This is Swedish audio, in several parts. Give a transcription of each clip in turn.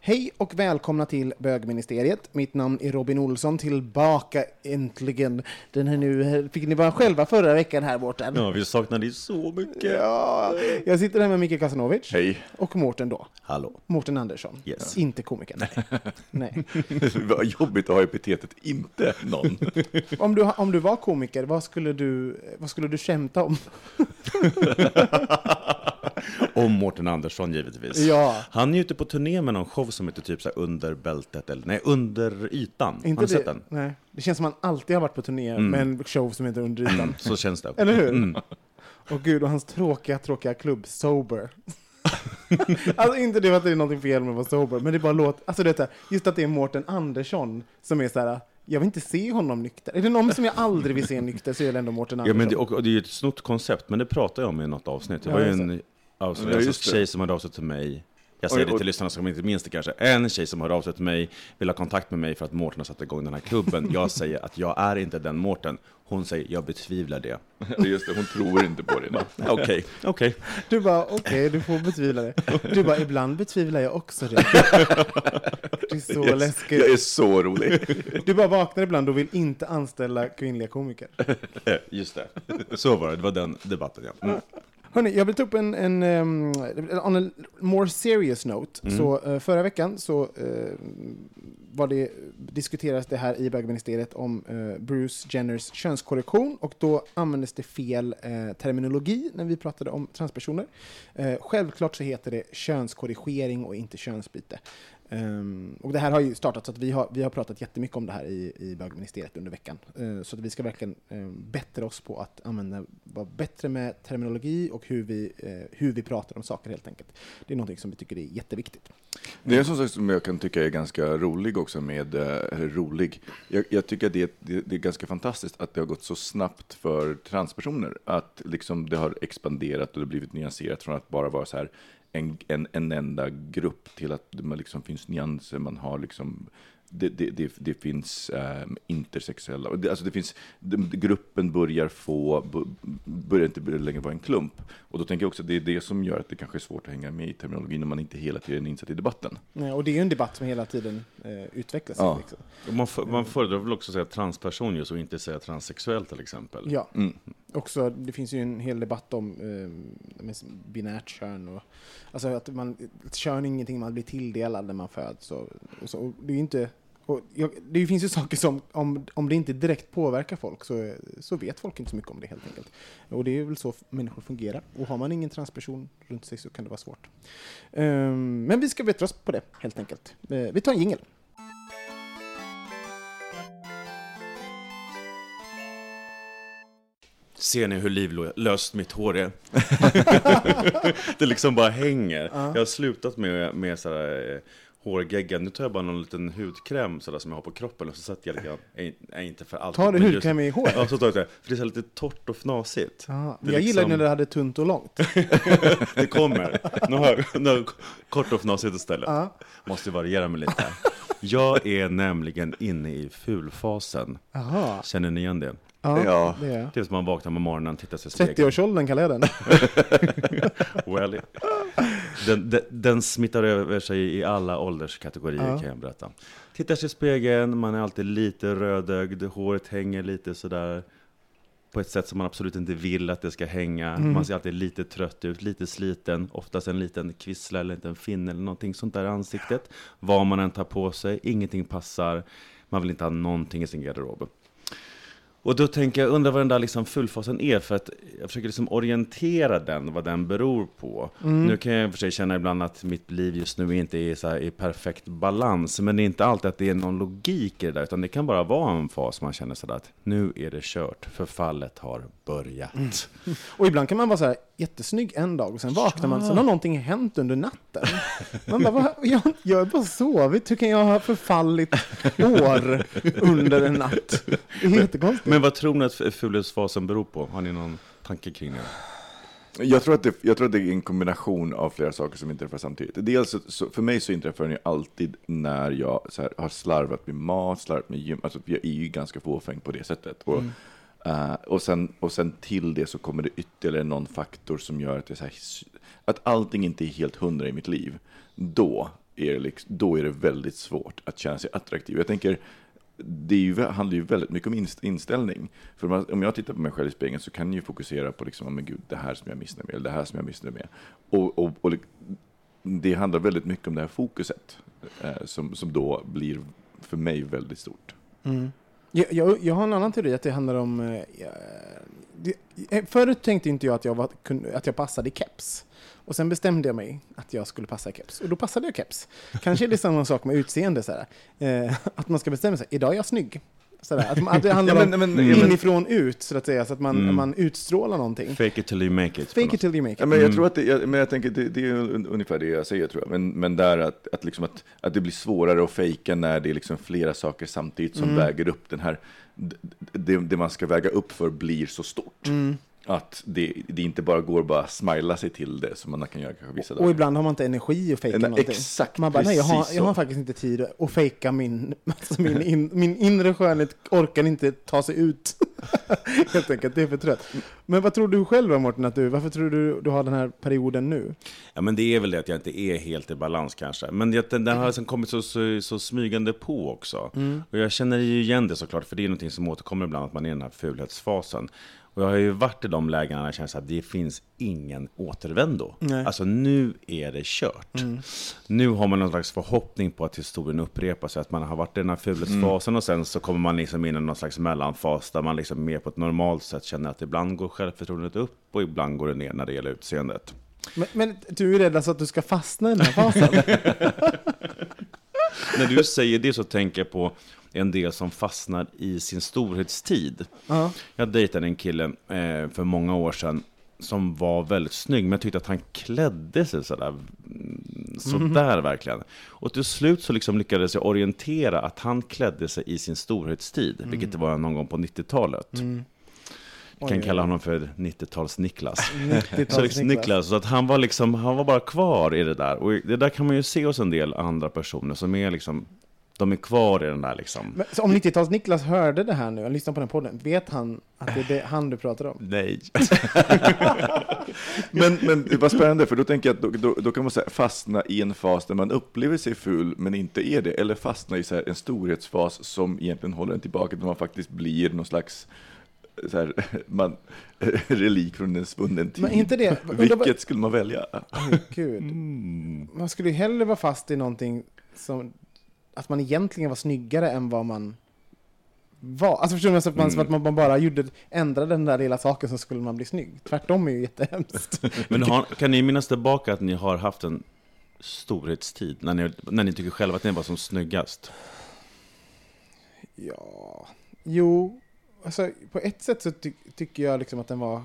Hej och välkomna till bögministeriet. Mitt namn är Robin Olsson, tillbaka äntligen. Den här nu fick ni vara själva förra veckan här borta. Ja, vi saknar dig så mycket. Ja, jag sitter här med Micke Kasanovic Hej. och Mårten då. Hallå. Mårten Andersson, Yes. inte komikern. Nej. Vad jobbigt att ha epitetet inte någon. Om, du, om du var komiker, vad skulle du, vad skulle du skämta om? Och Mårten Andersson givetvis. Ja. Han är ju ute på turné med någon show som heter typ så under bältet, eller nej, under ytan. Inte har ni sett den? Nej. Det känns som att han alltid har varit på turné med en show som heter Under ytan. Så känns det. Eller hur? Mm. Och gud, och hans tråkiga, tråkiga klubb, Sober. alltså inte det att det är något fel med att vara sober, men det bara låter, alltså det just att det är Mårten Andersson som är så här. jag vill inte se honom nykter. Är det någon som jag aldrig vill se nykter så är det ändå Mårten Ja, Andersson. men det, och, och det är ju ett snott koncept, men det pratade jag om i något avsnitt. Det Ja, var ju just en avsnitt, Ja, alltså, tjej som hörde av sig till mig. Jag säger Och- det och- till lyssnarna som inte minns det kanske. En tjej som hörde av sig till mig, vill ha kontakt med mig för att Mårten har satt igång den här klubben. Jag säger att jag är inte den Mårten. Hon säger, jag betvivlar det. Just det, hon tror inte på det. Okej, okej. Du bara, okej, du får betvivla det. Du bara, ibland betvivlar jag också det. Det är så Jag läskigt. är så rolig. Du bara vaknar ibland och vill inte anställa kvinnliga komiker. Just det. Så var det, det var den debatten ja. Mm. Hörni, jag vill ta upp en, en um, on a more serious note. Så eh, förra veckan så eh, var det, diskuterades det här i bögministeriet om eh, Bruce Jenners könskorrektion och då användes det fel terminologi när vi pratade om transpersoner. Självklart så heter det könskorrigering och inte könsbyte. Um, och det här har ju startat så att vi har, vi har pratat jättemycket om det här i, i bögministeriet under veckan. Uh, så att vi ska verkligen ehm, um, bättra oss på att använda, vara bättre med terminologi och hur vi, uh, hur vi pratar om saker helt enkelt. Det är någonting som vi tycker är jätteviktigt. Det är en sak som jag kan tycka är ganska rolig också med, eh, eller rolig. Jag, jag tycker att det, det, det är ganska fantastiskt att det har gått så snabbt för transpersoner. Att liksom det har expanderat och det har blivit nyanserat från att bara vara så här en, en, en enda grupp till att det liksom finns nyanser, man har liksom det, det, det, det finns um, intersexuella, alltså det finns, gruppen börjar få, börjar inte längre vara en klump. Och då tänker jag också att det är det som gör att det kanske är svårt att hänga med i terminologin när man inte hela tiden är insatt i debatten. Eh, och det är ju en debatt som hela tiden eh, utvecklas. Ja. Liksom. Man, för, man föredrar väl också att säga transperson just och inte säga transsexuell till exempel. Ja, Mm. också, det finns ju en hel debatt om eh, binärt kön. Och, alltså att man, kön är ingenting man blir tilldelad när man föds. Och, och så, och det är inte... Och jag, det finns ju saker som, om, om det inte direkt påverkar folk, så, så vet folk inte så mycket om det helt enkelt. Och det är väl så människor fungerar. Och har man ingen transperson runt sig så kan det vara svårt. Ehm, men vi ska bättra oss på det, helt enkelt. Eh, vi tar en jingel. Ser ni hur livlöst mitt hår är? det liksom bara hänger. Jag har slutat med, med sådär, eh, hårgegga. Nu tar jag bara någon liten hudkräm sådär, som jag har på kroppen och så sätter jag lite grann, nej, nej, inte för allt. Tar du hudkräm i håret? Ja, så tar jag det. För det är lite torrt och fnasigt. Jag gillar liksom- när det hade tunt och långt. Det kommer. Nu har jag, nu har jag kort och fnasigt istället. Ja. Måste variera mig lite. Jag är nämligen inne i fulfasen. Aha. Känner ni igen det? Ja, Ja. det är är som man vaknar på morgonen, tittar sig i spegeln. 30-årsåldern kallar jag den. Well, den, den, den smittar över sig i alla ålderskategorier Ja. kan jag berätta. Tittar sig i spegeln, man är alltid lite rödögd, håret hänger lite sådär på ett sätt som man absolut inte vill att det ska hänga. Mm. Man ser alltid lite trött ut, lite sliten, oftast en liten kvissla eller en liten finne eller någonting sånt där i ansiktet. Vad man än tar på sig, ingenting passar, man vill inte ha någonting i sin garderob. Och då tänker jag, undrar vad den där liksom fullfasen är, för att jag försöker liksom orientera den, vad den beror på. Nu kan jag i och för sig känna ibland att mitt liv just nu inte är så här i perfekt balans, men det är inte alltid att det är någon logik i det där, utan det kan bara vara en fas man känner sådär att nu är det kört, förfallet har börjat. Och ibland kan man vara så här jättesnygg en dag och sen vaknar man, sen har någonting hänt under natten. Man bara, "Va? jag, jag har bara sovit, hur kan jag ha förfallit år under en natt? Det är jättekonstigt. Men vad tror ni att fulhetsfasen beror på? Har ni någon tanke kring det? Jag tror, att det, jag tror att det är en kombination av flera saker som inträffar samtidigt. Dels, så- så, för mig så inträffar den ju alltid när jag så här, har slarvat med mat, slarvat med gym. Alltså, jag är ju ganska fåfäng på det sättet. Och, Eh, och, sen, och sen till det så kommer det ytterligare någon faktor som gör att, det är så här, att allting inte är helt hundra i mitt liv. Då är, det liksom, då är det väldigt svårt att känna sig attraktiv. Jag tänker, det ju, handlar ju väldigt mycket om inställning. För man, om jag tittar på mig själv i spegeln så kan jag ju fokusera på liksom, men gud, det här som jag är missnöjd med, eller det här som jag missnöjd med. Och, och, och det handlar väldigt mycket om det här fokuset, eh, som, som då blir för mig väldigt stort. Mm. Jag, jag, jag har en annan teori, att det handlar om... eh, det, eh, förut tänkte inte jag att jag, var, att jag passade i keps. Och sen bestämde jag mig att jag skulle passa i keps. Och då passade jag keps. Kanske är det samma sak med utseende, så här. Eh, att man ska bestämma sig, idag är jag snygg. Så där, att, man- att det handlar Ja, om men- men- ja, men- inifrån ut, så att säga, så att man, Mm. man utstrålar någonting. Fake it till you make it. Fake it till you make it. Ja, men jag Mm. tror att det, jag, men jag tänker det, det är un- ungefär det jag säger tror jag. Men, men där att, att, liksom att, att det blir svårare att fejka när det är liksom flera saker samtidigt som väger upp den här, det, det man ska väga upp för blir så stort. Att det, det inte bara går att bara smila sig till det som man kan göra kanske vissa Och dagar. ibland har man inte energi att fejka någonting. exakt, man bara, nej jag har, jag har faktiskt inte tid att fejka min, alltså min, in, min inre skönhet orkar inte ta sig ut. Helt enkelt, det är för trött. Men vad tror du själv då Mårten, att du, varför tror du du har den här perioden nu? Ja, men det är väl det att jag inte är helt i balans kanske. Men det, den, den har liksom kommit så, så, så smygande på också. Och jag känner ju igen det såklart, för det är någonting som återkommer ibland, att man är i den här fulhetsfasen. Och jag har ju varit i de lägena när jag känner att det finns ingen återvändo. Nej. Alltså nu är det kört. Nu har man någon slags förhoppning på att historien upprepar sig, att man har varit i den här fulhetsfasen och sen så kommer man liksom in i någon slags mellanfas där man liksom mer på ett normalt sätt känner att ibland går självförtroendet upp och ibland går det ner när det gäller utseendet. Men, men du är rädd alltså att du ska fastna i den här fasen? När du säger det så tänker jag på en del som fastnar i sin storhetstid. ja. Jag dejtade en kille eh, för många år sedan som var väldigt snygg, men jag tyckte att han klädde sig sådär, mm, sådär verkligen. Och till slut så liksom lyckades jag orientera att han klädde sig i sin storhetstid, vilket det var någon gång på 90-talet. Jag kan Oj, kalla honom för 90-tals-Niklas. 90-tals Så liksom Niklas, så att han var liksom, han var bara kvar i det där. Och det där kan man ju se hos en del andra personer som är liksom, de är kvar i den där liksom. Men, så om 90-tals-Niklas hörde det här nu, han lyssnar på den podden, vet han att det är det han du pratar om? Nej. Men, men det var spännande, för då tänker jag att då, då, då kan man säga, fastna i en fas där man upplever sig ful men inte är det. Eller fastna i så här, en storhetsfas som egentligen håller en tillbaka, där man faktiskt blir någon slags så här, man, relik från en svunnen tid. Men inte det, Vilket skulle man välja? Oj, Gud. Man skulle ju hellre vara fast i någonting som att man egentligen var snyggare än vad man var. Alltså förstår du? Så att man, så att man bara gjorde, ändrade den där lilla saken så skulle man bli snygg. Tvärtom är ju jättehemskt. Men har, kan ni minnas tillbaka att ni har haft en storhetstid, när ni, när ni tycker själva att ni var som snyggast? Ja, jo. Alltså, på ett sätt så ty tycker jag liksom att den var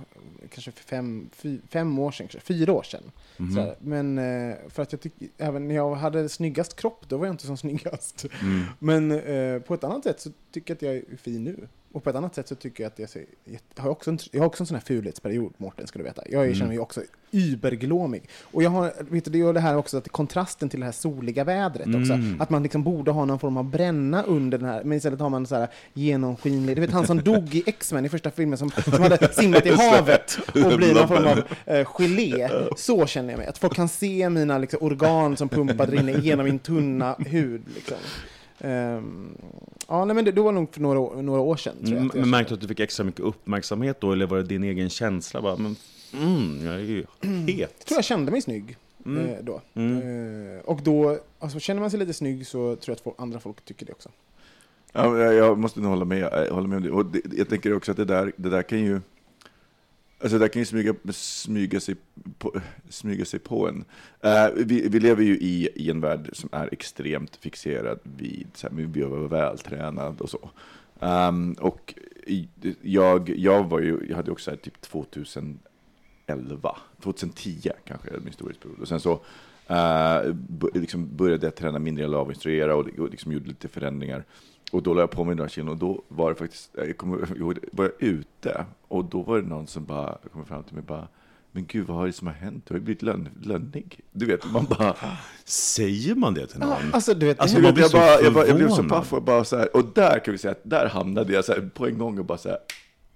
kanske för fem, fy, fem år sedan, kanske fyra år sedan. Mhm. Så här. Men eh, för att jag tycker, även när jag hade snyggast kropp, då var jag inte som snyggast. Mm. Men eh, på ett annat sätt så tycker jag att jag är fin nu. Och på ett annat sätt så tycker jag att jag, ser, jag, har, också en, jag har också en sån här fulhetsperiod, Mårten, ska du veta. Jag Mm. känner mig också überglåmig. Och jag har, vet du, det gör det här också, att kontrasten till det här soliga vädret också. Mm. Att man liksom borde ha någon form av bränna under den här, men istället har man så här genomskinlig, du vet han som dog i X-Men i första filmen, som, som hade simmat i havet och blir någon form av eh, gelé. Så känner jag mig, att folk kan se mina liksom, organ som pumpar rinner genom min tunna hud. Liksom. Ehm, ja, nej, men det, det var nog för några, år- några år sedan. Tror jag, jag Men kände. märkte du att du fick extra mycket uppmärksamhet då, eller var det din egen känsla? Bara, men, mm, jag är ju het. Jag tror jag kände mig snygg Mm. eh, då. Mm. Eh, och då, alltså, känner man sig lite snygg så tror jag att andra folk tycker det också. Ja, jag- jag måste nog hålla med, eh, hålla med om det. Och det, jag tänker också att det där, det där kan ju Alltså det kan ju smyga, smyga, sig, på, smyga sig på en. Uh, vi, vi lever ju i, i en värld som är extremt fixerad vid så här, vi behöver vara vältränad och så. Um, och jag, jag var ju, jag hade också här, typ 2011, 2010 kanske är min storhetsperiod. Och sen så uh, liksom började jag träna mindre, jag lavinstruera och, och liksom gjorde lite förändringar. Och då la jag på mig några kilon och då var det faktiskt, jag kommer ihåg, var jag ute och då var det någon som bara kom fram till mig och bara men gud, vad har det som har hänt? Du har ju blivit lön, lönnig. Du vet, man bara... Säger man det till någon? Alltså, du vet, Alltså, man blir jag, så bara, jag, bara, jag blev så paff och bara så här, och där kan vi säga att där hamnade jag så här, på en gång och bara så här,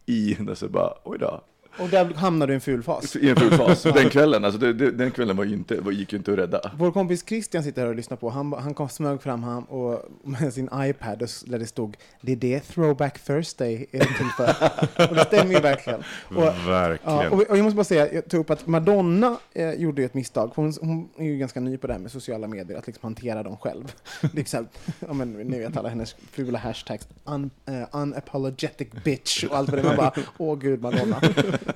i, och så bara, oj då. Och där hamnar du i en ful fas. I en full fas. Den kvällen, alltså det, det, den kvällen var ju inte, var, gick ju inte att rädda. Vår kompis Christian sitter här och lyssnar på. Han, han kom smög fram han och, med sin iPad där det stod det är det Throwback Thursday är till för. och det stämmer ju verkligen. Och, Verkligen. Ja, och, och jag måste bara säga, jag tog upp att Madonna eh, gjorde ju ett misstag. Hon, hon är ju ganska ny på det här med sociala medier, att liksom hantera dem själv. liksom, ja, men, ni vet alla hennes fula hashtags, un, eh, unapologetic bitch och allt vad det. Man bara, åh gud Madonna.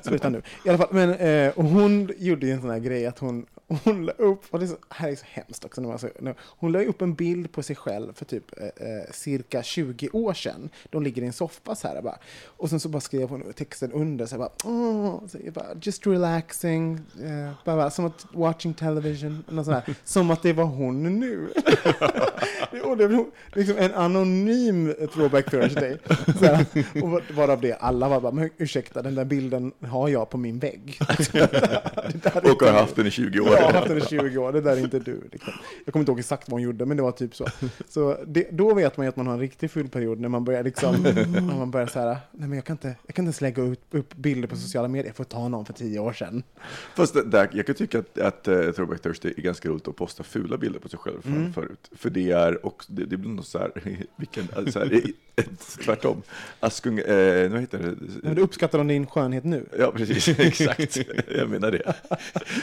Sluta nu. I alla fall, men, eh, och hon gjorde ju en sån här grej att hon, hon la upp, och det är så, här är så hemskt också, när man så, hon la upp en bild på sig själv för typ eh, eh, cirka 20 år sedan. De ligger i en soffa så här bara. Och sen så bara skrev hon texten under så här bara, åh, så bara just relaxing, eh, bara, bara, som att watching television, sånt här. som att det var hon nu. och det var liksom en anonym throwback Thursday. Så här, och varav det, alla var bara, men ursäkta, den där bilden har jag på min vägg. Och har haft den i 20 år. Jag har haft den i 20 år, det där är inte du. Liksom. Jag kommer inte ihåg exakt vad hon gjorde, men det var typ så. Så det, då vet man ju att man har en riktig full period när man börjar liksom, när man börjar så här, nej men jag kan inte, jag kan inte ens lägga upp, upp bilder på sociala medier, jag får ta någon för tio år sedan. Fast det, där, jag kan tycka att, att uh, Throwback Thursday är ganska roligt att posta fula bilder på sig själv för, Mm. förut. För det är också, det, det blir nog så här, vilken, så här tvärtom. Askung, eh, vad heter det? Men du uppskattar de din skönhet nu? Ja, precis, exakt. Jag menar det.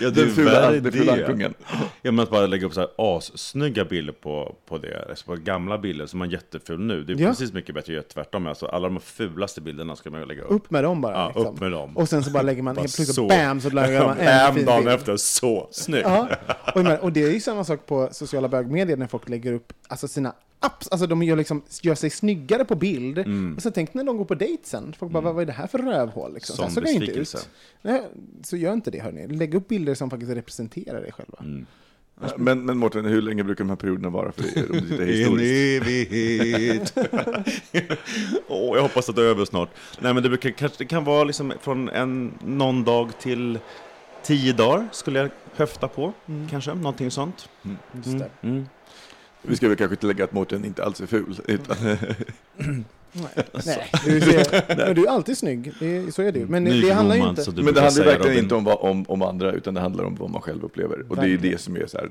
Ja, det Den är fula, värre den fula det. kungen. Ja, men att bara lägga upp så här assnygga bilder på, på det, alltså på gamla bilder som man är jätteful nu. Det är Ja. precis mycket bättre att göra tvärtom. Alltså, alla de fulaste bilderna ska man lägga upp. Upp med dem bara. Ja, liksom. upp med dem. Och sen så bara lägger man helt plötsligt, så. bam, så lägger man en Bam, fin dagen bild. efter, så snyggt! Ja, och, och det är ju samma sak på sociala bögmedier när folk lägger upp alltså sina alltså de gör, liksom, gör sig snyggare på bild. Och sen tänk när de går på dejt sen, folk bara, vad är det här för rövhål? Liksom. Så Sån såg det inte ut. Nej, så gör inte det hörni. Lägg upp bilder som faktiskt representerar dig själva. Men, men Mårten, hur länge brukar de här perioderna vara för er? Om tittar I en evighet. Åh, jag hoppas att det är över snart. Nej, men det, brukar, kanske, det kan vara liksom från en, någon dag till tio dagar, skulle jag höfta på. Kanske, någonting sånt. Just det. Mm. Vi ska väl kanske tillägga att Mårten inte alls är ful. Utan, Nej, Nej du, ser, men du är alltid snygg, det är, så är det ju. Men det, det handlar ju inte... men det handlar verkligen Robin. inte om, om, om andra, utan det handlar om vad man själv upplever. Och det är ju Verkligen. det som är så här,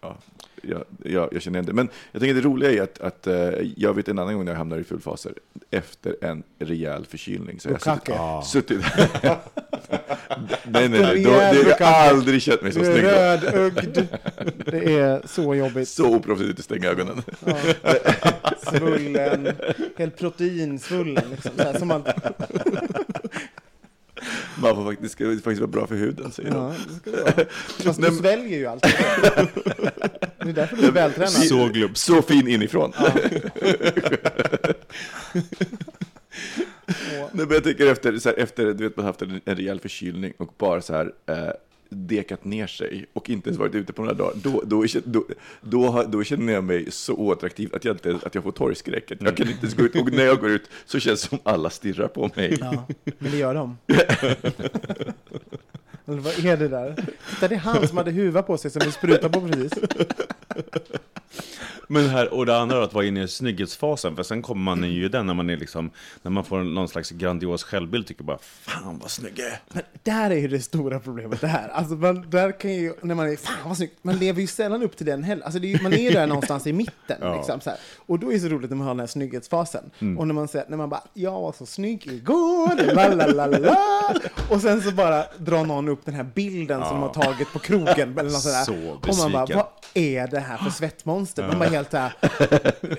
ja, jag, jag, jag känner igen det. Men jag tänker det roliga är att, att eh, jag vet en annan gång när jag hamnar i fullfaser, efter en rejäl förkylning. Så jag har Bukake. Ah. suttit... suttit nej, nej, nej. Då, det, jag har aldrig känt mig så snygg. rödögd. Det är så jobbigt. Så oproffsigt att stänga ögonen. Ja. Svullen, helt proteinsvullen. Liksom. Så här, som man, Man får faktiskt, det ska faktiskt vara bra för huden, säger de. ja, vara. Fast du sväljer ju allt. Det är därför du är vältränad. Så glupsk. Så fin inifrån. Nej, men jag tänker efter, så här, efter du vet, man har haft en, en rejäl förkylning och bara så här, eh, dekat ner sig och inte ens varit ute på några dagar, då, då, då, då, då känner jag mig så oattraktiv att jag, inte, att jag får torgskräck. Jag kan inte ens gå ut, och när jag går ut så känns det som alla stirrar på mig. Ja, men det gör de. Eller vad är det där? Titta, det är han som hade huva på sig som vi sprutade på precis. Men här, och det andra är att vara inne i snygghetsfasen, för sen kommer man ju i den när man är liksom, när man får någon slags grandios självbild, tycker bara fan vad snygg jag är. Men där är ju det stora problemet det här. Alltså man, där kan ju, när man är, fan vad snyggt, man lever ju sällan upp till den heller. Alltså det är, man är där någonstans i mitten. Ja. Liksom, så här. Och då är det så roligt när man har den här snygghetsfasen. Mm. Och när man säger, när man bara, jag var så snygg igår, la la la la, la. Och sen så bara drar någon upp den här bilden som de har tagit på krogen. Eller något sådär. Så och man bara, besviken. vad är det här för svettmonster? Man bara helt så här,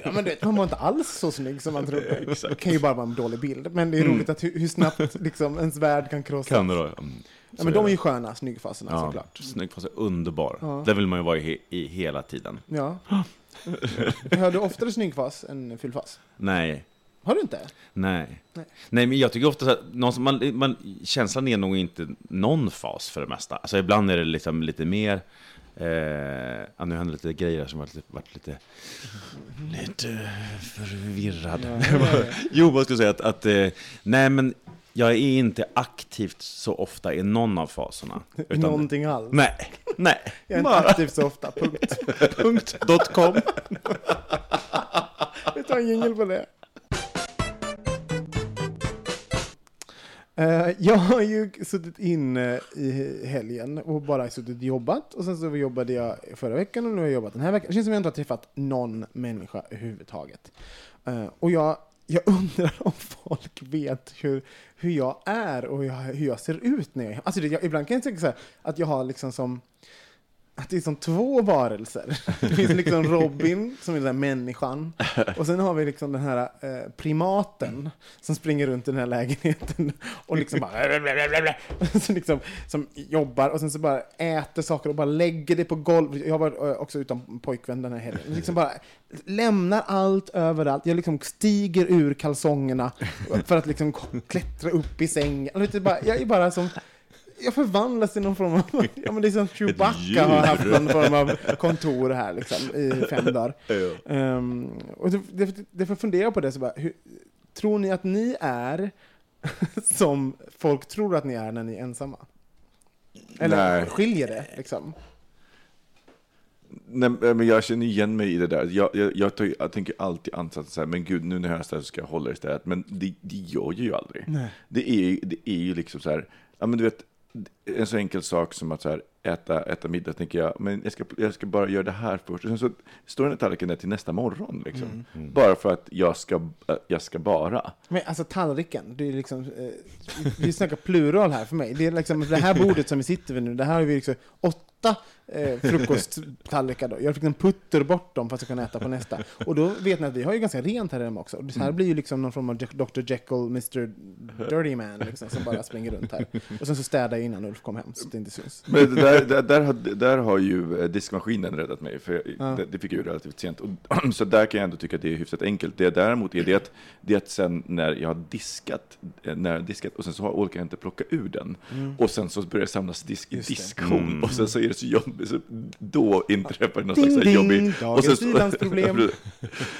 ja, men vet, man var inte alls så snygg som man trodde. Det kan ju bara vara en dålig bild. Men det är roligt att hur, hur snabbt liksom, ens värld kan krossas. Kan det då? Mm, Ja, så men de är ju sköna, snyggfaserna Ja, såklart. snygg fast underbar. Ja. Det vill man ju vara i, i hela tiden. Ja. Har du oftare snyggfas än fullfas? Nej, Har du inte? nej. Nej. Nej, men jag tycker ofta att någon man, man, känslan är nog inte någon fas för det mesta. Alltså ibland är det liksom lite mer, eh, ja, nu händer lite grejer som varit, varit lite, lite förvirrad. jo, vad ska jag säga att, att eh, nej men jag är inte aktivt så ofta i någon av faserna. Utan, Någonting alls? Nej, nej. Jag är inte bara aktiv så ofta, punkt. punkt dot com. Vi tar en jingel på det. Eh, jag har ju suttit inne i helgen och bara suttit och jobbat. Och sen så jobbade jag förra veckan och nu har jag jobbat den här veckan. Det känns som jag inte har träffat någon människa överhuvudtaget. Eh, och jag, jag undrar om folk vet hur, hur jag är och hur jag, hur jag ser ut när jag Alltså det, jag, ibland kan jag tänka så här, att jag har liksom som att det är som två varelser. Det finns liksom Robin, som är den här människan, och sen har vi liksom den här eh, primaten som springer runt i den här lägenheten och liksom bara så liksom, som jobbar och sen så bara äter saker och bara lägger det på golvet. Jag var eh, också utan pojkvän den här helgen. Liksom bara lämnar allt överallt. Jag liksom stiger ur kalsongerna för att liksom klättra upp i sängen. Bara, jag är bara som jag förvandlas till någon form av... Ja, men det är som Chewbacca har haft någon form av kontor här liksom, i fem dagar. Ehm, och det, det, det får fundera på det, så bara, hur, tror ni att ni är som folk tror att ni är när ni är ensamma? Eller Nej. skiljer det liksom? Nej, men jag känner igen mig i det där. Jag, jag, jag, tar, jag tänker alltid ansatsen så här, men gud, nu när jag är städat ska jag hålla det städat. Men det, det gör jag ju aldrig. Det är, det är ju liksom så här, ja men du vet, en så enkel sak som att så här, äta, äta middag, tänker jag, men jag ska, jag ska bara göra det här först. Och sen så står den här tallriken där till nästa morgon, liksom. Bara för att jag ska, jag ska bara. Men alltså tallriken, det är liksom, eh, vi snackar plural här för mig. Det är liksom det här bordet som vi sitter vid nu, det här har vi liksom åtta eh, frukosttallrikar då. Jag fick en putter bort dem för att jag kunna äta på nästa. Och då vet ni att vi har ju ganska rent här hemma också. Och det här blir ju liksom någon form av Dr Jekyll, Mr Dirty Man liksom, som bara springer runt här. Och sen så städar jag innan Ulf kom hem så det inte syns. Men där, där, där, har, där har ju eh, diskmaskinen räddat mig, för Ja. det, det fick jag ju relativt sent. Och, så där kan jag ändå tycka att det är hyfsat enkelt. Det däremot är det att, det att sen när jag har diskat, eh, när jag har diskat och sen så har- orkar jag inte plocka ur den. Och sen så börjar det samlas disk i diskhon. Och sen så är det så jobbigt, så då inträffar någon Ding, slags ding, jobbig... dagens och sen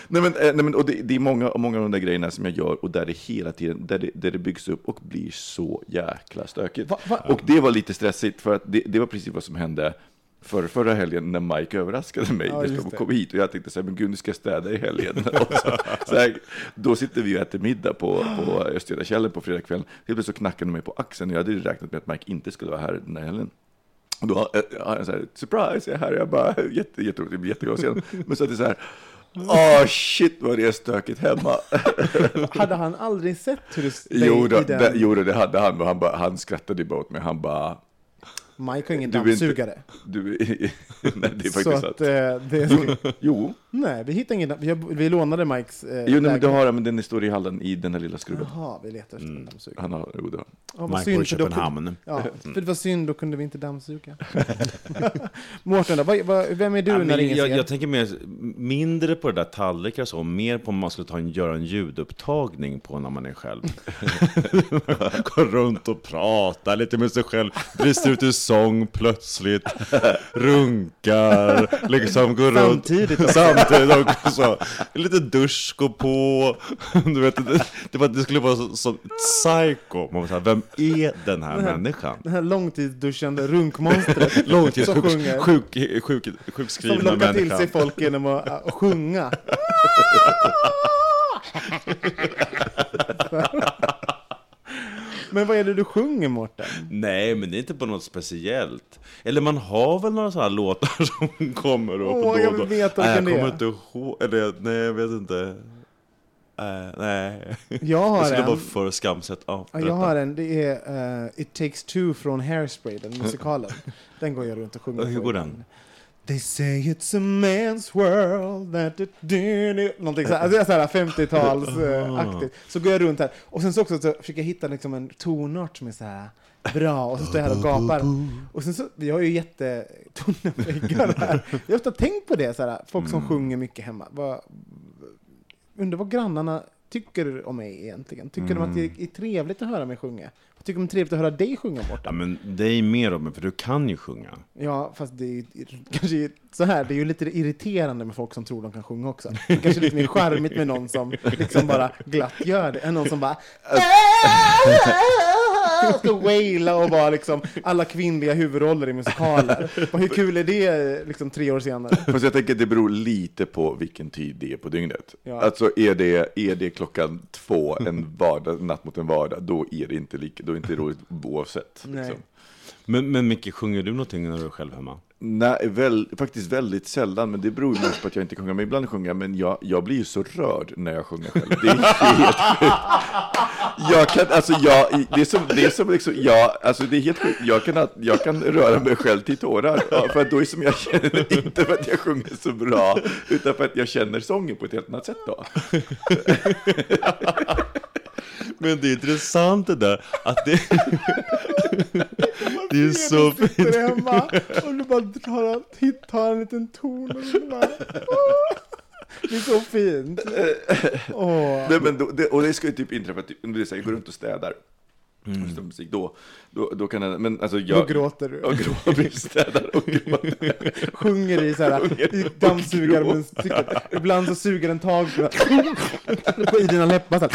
nej, men, eh, nej, men, och det, det är många, många av de där grejerna som jag gör och där det hela tiden, där det, där det byggs upp och blir så jäkla stökigt. Va- va- Och det var lite stressigt, för att det, det var precis vad som hände för, förra helgen när Mike överraskade mig. Ja, Ja, just det. kom hit och jag tänkte så här, men gud, nu ska jag städa i helgen. så, så här, då sitter vi och äter middag på, på Östgötakällan på fredagskvällen. Helt plötsligt så knackade de mig på axeln och jag hade räknat med att Mike inte skulle vara här den här helgen. Och då eh, har jag så här, surprise, jag är här. Jag bara, jätte, jätteroligt, jag blir jätteglad att se honom. Men så att det är så här, åh shit vad det är stökigt hemma. Hade han aldrig sett hur du Jo, då, i den... det, jo det hade han, och han, bara, han skrattade bara åt mig. Han bara, Mike har ingen Du dammsugare. du, nej det är Så faktiskt att sant. eh, det är så, Jo, Nej, vi hittade ingen vi, vi lånade Mikes eh, jo nej, men det har men den står i hallen i den här lilla skruven. Jaha, vi letar efter en dammsugare. Han har, jo, det har. Ja, Mike synd, bor i Köpenhamn. Ja, för det var synd, då kunde vi inte dammsuga. Mårten då, vad, vad, vem är du Ja, när men ingen jag, ser? jag tänker mer, mindre på det där tallrikar och så, mer på om man skulle ta en, göra en ljudupptagning på när man är själv. Gå runt och prata lite med sig själv, brista ut i sång plötsligt runkar, liksom går runt Samtidigt. Samtidigt också. En liten dusch går på. Du vet, det, det, var, det skulle vara så, som ett psycho. Man var så här, vem är den här människan? Det här långtidsduschande runkmonstret som Långtidssjuk, sjunger. sjuk, sjuk, Som sjukskrivna lockar till människan. sig folk genom att äh, sjunga. Men vad är det du sjunger, Mårten? Nej, men det är inte på något speciellt. Eller man har väl några sådana här låtar som kommer upp Åh, då och jag då. vill veta Nej, jag vilken det kommer är. inte ihåg. Eller nej, jag vet inte. Äh, nej. Jag har det skulle en. vara för skamset. Ja, Ja, jag har en. Det är eh, It takes two från Hairspray, den musikalen. Den går jag runt och sjunger. Hur går den? They say it's a man's world that it do, do. Någonting så här, alltså så här 50-talsaktigt. Så går jag runt här. Och sen så också så försöker jag hitta liksom en tonart som är så här bra. Och så står jag här och gapar. Och sen så, vi har ju jättetunna väggar här. Jag har ofta tänkt på det, så här, folk som sjunger mycket hemma. Vad, undrar vad grannarna tycker om mig egentligen. Tycker de att det är trevligt att höra mig sjunga? Tycker de det är trevligt att höra dig sjunga, Mårten? Ja, men dig mer om för du kan ju sjunga. Ja, fast det är ju kanske så här, det är ju lite irriterande med folk som tror de kan sjunga också. Det är kanske lite mer charmigt med någon som liksom bara glatt gör det, än någon som bara ska waila och vara liksom alla kvinnliga huvudroller i musikaler. Och hur kul är det liksom tre år senare? Fast jag tänker att det beror lite på vilken tid det är på dygnet. Ja. Alltså är det, är det klockan två en vardag, natt mot en vardag, då är det inte, lika, då är det inte roligt oavsett. Nej. Men, men Micke, sjunger du någonting när du är själv hemma? Nej, väl, faktiskt väldigt sällan, men det beror ju mest på att jag inte sjunga. Men ibland sjunger jag, men jag, jag blir ju så rörd när jag sjunger själv. Det är helt sjukt. Jag kan, alltså jag, det är som, det är som liksom, jag, alltså det är helt sjukt. Jag kan, jag kan röra mig själv till tårar. Ja, för att då är det som jag känner, inte för att jag sjunger så bra, utan för att jag känner sången på ett helt annat sätt då. Men det är intressant det där, att det... det är så Du fint. sitter hemma och du bara tar, hittar en liten ton och du bara... Det är så fint. Åh. Nej, men då, det, och det ska ju typ inträffa, typ, om jag går runt och städar. Och på musik, då, då, då kan jag, men alltså jag... Då gråter du. Och gråter, städar och gråter. Sjunger i så här, i dammsugarmusik. Ibland så suger den tag på i dina läppar så här.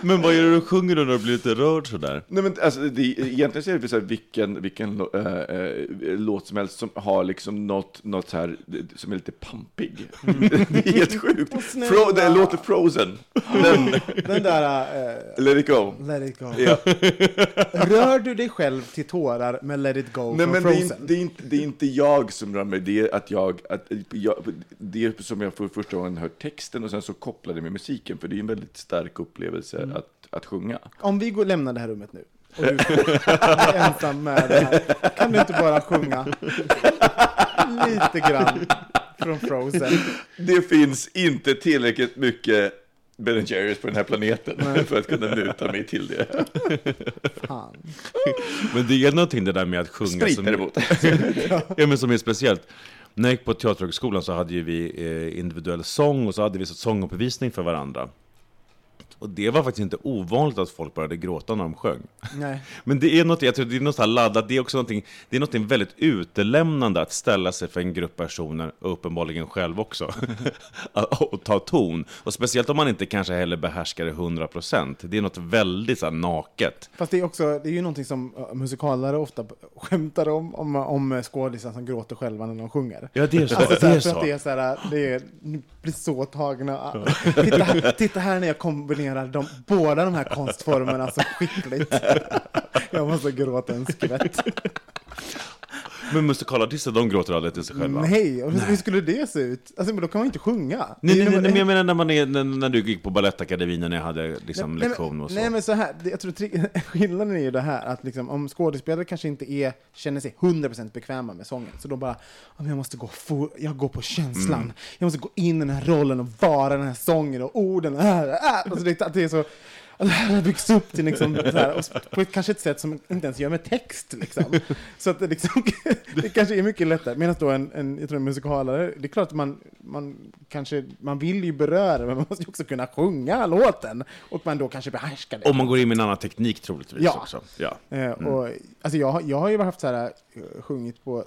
Men vad är det du sjunger då när du blir lite rörd sådär? Nej, men alltså, det, egentligen så är det så här, vilken, vilken äh, äh, låt som helst som har liksom något, något så här, som är lite pampig. det är helt sjukt. Fro, det låter Frozen. Den, Den där... eh, let it go. let it go. Ja. Rör du dig själv till tårar med Let it go Nej, från men det är, Frozen? inte, det, är inte, det är inte jag som rör mig, det är att jag, att jag, det är som jag för första gången hört texten och sen så kopplar det med musiken, för det är en väldigt stark upplevelse Mm. att, att sjunga. Om vi går, lämnar det här rummet nu och du är ensam med det här, kan du inte bara sjunga lite grann från Frozen? Det finns inte tillräckligt mycket Ben Jerrys på den här planeten för att kunna muta mig till det. Fan. Men det är någonting det där med att sjunga Sprit som, däremot. ja, men som är speciellt. När jag gick på Teaterhögskolan så hade ju vi eh, individuell sång och så hade vi så sånguppvisning för varandra. Och det var faktiskt inte ovanligt att folk började gråta när de sjöng. Nej. Men det är något, jag tror det är något så här laddat, det är också någonting, det är något väldigt utelämnande att ställa sig för en grupp personer, och uppenbarligen själv också, och ta ton. Och speciellt om man inte kanske heller behärskar det 100%. Det är något väldigt så här naket. Fast det är också, det är ju någonting som musikalare ofta skämtar om, om, om skådisar som gråter själva när de sjunger. Ja, det är så. Alltså, så det är för att så. det är så här, det är, blir så tagna. Titta, här- titta här när jag kombinerar de, båda de här konstformerna så skickligt. Jag måste gråta en skvätt. Men musikalartister, de gråter aldrig till sig själva. Nej, och hur, hur skulle det se ut? Alltså, men då kan man inte sjunga. Nej, nej, ju- nej, men jag menar när, man är, när, när du gick på Balettakademin när jag hade liksom, Nej, lektion och så. nej men så här, jag tror skillnaden är ju det här att liksom, om skådespelare kanske inte är, känner sig 100% bekväma med sången, så då bara, "Ja, men jag måste gå, for, jag går på känslan, Mm. jag måste gå in i den här rollen och vara den här sången och orden, äh, äh. Alltså det, att det är så, Och det här har byggts upp till liksom, här, på ett, kanske ett sätt som inte ens gör med text. Liksom. Så att det, liksom, det kanske är mycket lättare. Medan då en, en, jag tror en musikalare, det är klart att man, man kanske, man vill ju beröra, men man måste ju också kunna sjunga låten. Och man då kanske behärskar det. Om man går in med en annan teknik troligtvis Ja. också. Ja. Eh, och, alltså jag, jag har ju haft så här, eh, sjungit på,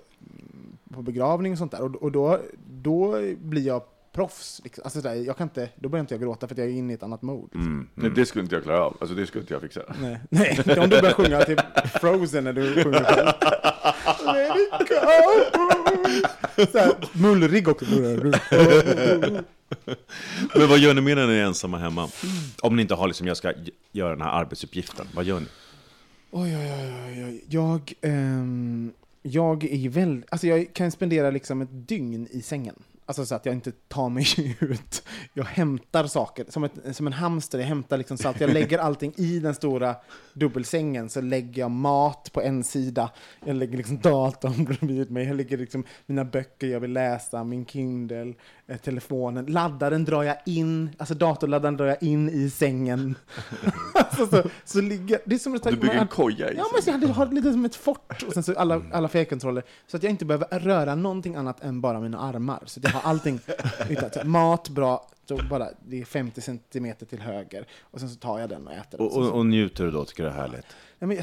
på begravning och sånt där, och, och då, då blir jag proffs. Liksom. Alltså, så där, jag kan inte, då börjar inte jag gråta för att jag är inne i ett annat mode. Mm. Nej, det skulle inte jag klara av. Alltså det skulle inte jag fixa. Nej, nej, inte om du börjar sjunga till Frozen när du sjunger själv. Let it go! Så här, mullrig också. Men vad gör ni mer när ni är ensamma hemma? Om ni inte har liksom, jag ska göra den här arbetsuppgiften, vad gör ni? Oj, oj, oj, oj, oj. Jag, ehm, jag är ju väldigt, alltså jag kan spendera liksom ett dygn i sängen. Alltså så att jag inte tar mig ut. Jag hämtar saker, som, ett, som en hamster. Jag hämtar liksom så att jag lägger allting i den stora dubbelsängen. Så lägger jag mat på en sida. Jag lägger liksom datorn bredvid mig. Jag lägger liksom mina böcker jag vill läsa, min Kindle, telefonen. Laddaren drar jag in, alltså datorladdaren drar jag in i sängen. alltså så, så ligger, det är som att Du bygger en koja i Ja, men så jag hade har lite som ett fort och sen så alla, alla fjärrkontroller. Så att jag inte behöver röra någonting annat än bara mina armar. Så att jag har allting. Så Mat, bra, så bara, det är 50 centimeter till höger. Och sen så tar jag den och äter. Och, och, och njuter du då, tycker det är härligt? Nej, men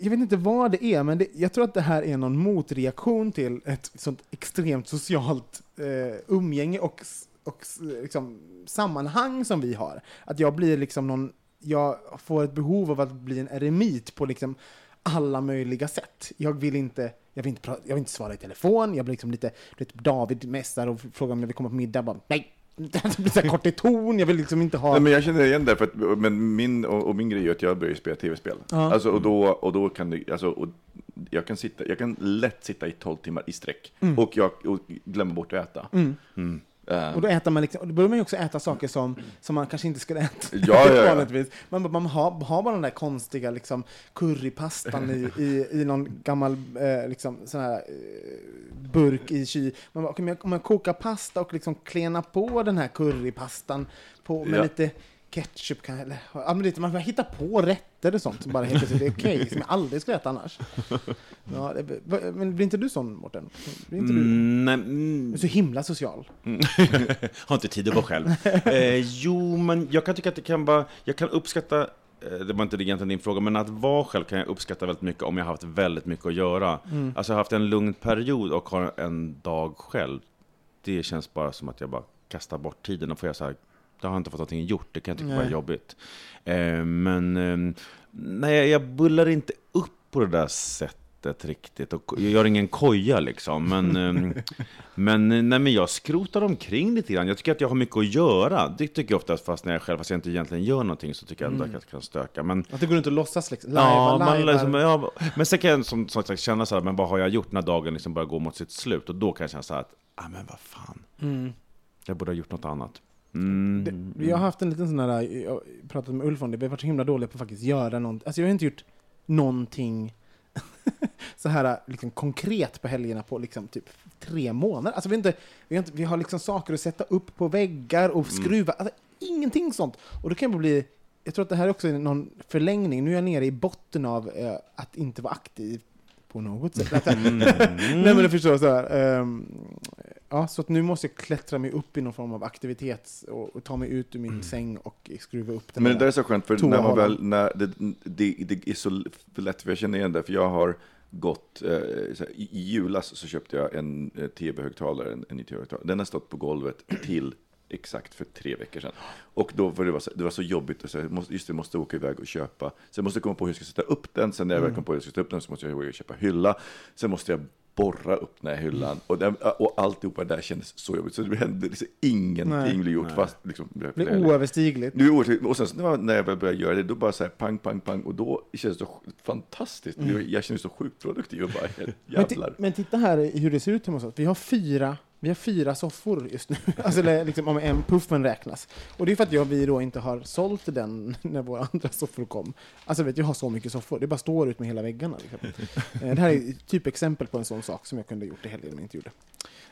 jag, vet inte vad det är, men det, jag tror att det här är någon motreaktion till ett sånt extremt socialt eh, umgänge och, och liksom, sammanhang som vi har. Att jag blir liksom någon, jag får ett behov av att bli en eremit på liksom alla möjliga sätt. Jag vill inte, jag vill inte, jag vill inte svara i telefon, jag blir liksom lite, du vet, David mässar och frågar om jag vill komma på middag, bara nej. Det blir så kort i ton, jag vill liksom inte ha... Nej, men jag känner igen det, för att, men min, och, och min grej är att jag börjar spela tv-spel. Ja. Alltså, och, då, och då kan det, alltså, och jag, kan sitta, jag kan lätt sitta i 12 timmar i sträck och jag och glömmer bort att äta. Eh, Och då äter man liksom, då börjar man ju också äta saker som, som man kanske inte skulle äta Ja, ja, ja. vanligtvis. Man, man har, har bara den där konstiga liksom, currypastan i, i, i någon gammal eh, liksom, sån här, eh, burk i kyl. Man bara, men jag- om jag kokar pasta och liksom klena på den här currypastan på, med Ja. lite ketchup, kan, eller, ja, men lite, man får hitta på rätter och sånt som bara helt plötsligt är okej, som jag aldrig skulle äta annars. Ja, det, men blir inte du sån, Mårten? Blir inte du? Mm, nej, mm, Du är så himla social. har inte tid att vara själv. Eh, jo, men jag kan tycka att det kan vara, jag kan uppskatta, eh, det var inte egentligen din fråga, men att vara själv kan jag uppskatta väldigt mycket om jag har haft väldigt mycket att göra. Alltså jag har haft en lugn period och har en dag själv. Det känns bara som att jag bara kastar bort tiden och får jag så här, det har jag inte fått någonting gjort, det kan jag tycka Nej. jobbigt. Eh, men eh, nej, jag bullar inte upp på det där sättet riktigt. Och jag gör ingen koja liksom. Men, ehm, men, nej, men jag skrotar omkring lite grann. Jag tycker att jag har mycket att göra. Det tycker jag oftast fast när jag själv, fast jag inte egentligen gör någonting, så tycker jag ändå att jag kan stöka. Men, Att det går inte att låtsas liksom. ja, Lajva, man, liksom, ja, men sen kan jag som, som sagt känna så här, men vad har jag gjort när dagen liksom börjar gå mot sitt slut? Och då kan jag känna så här att, ah, men vad fan, Mm. jag borde ha gjort något annat. Mm. Det, jag har haft en liten sån där, jag har pratat med Ulf om det, vi har varit så himla dåliga på att faktiskt göra någonting. Alltså jag har inte gjort någonting så här liksom konkret på helgerna på liksom typ tre månader. Alltså vi, har inte, vi, har inte, vi har liksom saker att sätta upp på väggar och skruva, alltså ingenting sånt. Och då kan jag bli, jag tror att det här också är någon förlängning, nu är jag nere i botten av eh, att inte vara aktiv på något sätt. Nej men du förstår, så här, ehm, ja, så nu måste jag klättra mig upp i någon form av aktivitet och, och ta mig ut ur min säng och skruva upp den Men det där är så skönt, för när man väl, när det, det, det är så lätt, för jag känner igen det, för jag har gått, eh, här, i, julas så köpte jag en eh, tv-högtalare, en, en ny tv-högtalare. Den har stått på golvet till exakt för tre veckor sedan. Och då var det, var så, det var så jobbigt, och så, jag måste, just det, jag måste åka iväg och köpa. Sen måste jag komma på hur jag ska sätta upp den, sen när jag väl kom på hur jag ska sätta upp den så måste jag gå och köpa hylla. Sen måste jag borra upp den här hyllan. Och, den, och alltihopa där kändes så jobbigt, så det hände liksom ingenting Nej. blev gjort. Fast, liksom, Det blir oöverstigligt. det oerhört, och sen så när jag- väl började göra det, då bara så här pang, pang, pang, och då känns det så fantastiskt. Jag känner mig så sjukt produktiv och bara, Mm. Men, jävlar. men titta här hur det ser ut hemma hos oss. Vi har fyra, vi har fyra soffor just nu. Alltså liksom om en puffen räknas. Och det är för att jag, vi då inte har sålt den när våra andra soffor kom. Alltså vet, jag har så mycket soffor. Det bara står ut med hela väggarna. Liksom. Eh, Det här är ett typ exempel på en sån sak som jag kunde gjort i helgen men inte gjorde.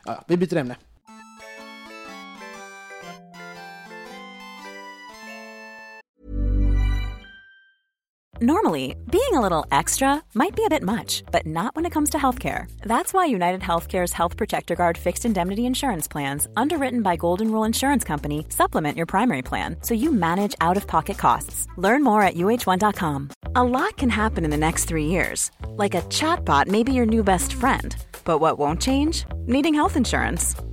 Ja, vi byter ämne. Normally, being a little extra might be a bit much, but not when it comes to healthcare. That's why United Healthcare's Health Protector Guard fixed indemnity insurance plans, underwritten by Golden Rule Insurance Company, supplement your primary plan so you manage out of pocket costs. Learn more at uh1.com. A lot can happen in the next three years. Like a chatbot may be your new best friend. But what won't change? Needing health insurance.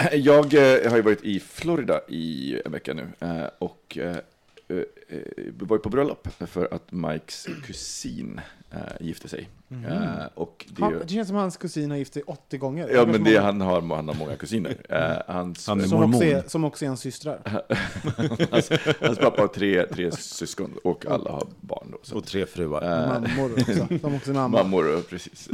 Jag eh, har ju varit i Florida i en vecka nu eh, och eh, eh, eh var ju på bröllop för att Mikes kusin eh, gifte sig. Eh, och det, Han, det känns som hans kusin har gift sig 80 gånger. ja, men det, han, har, han har många kusiner. Eh, hans, Han är som, mormon. också är, som också är hans systrar. hans, hans pappa har tre, tre syskon och alla har barn. Då, så. Och tre fruar. Mammor också. Som också är mamma. Mammor, och precis.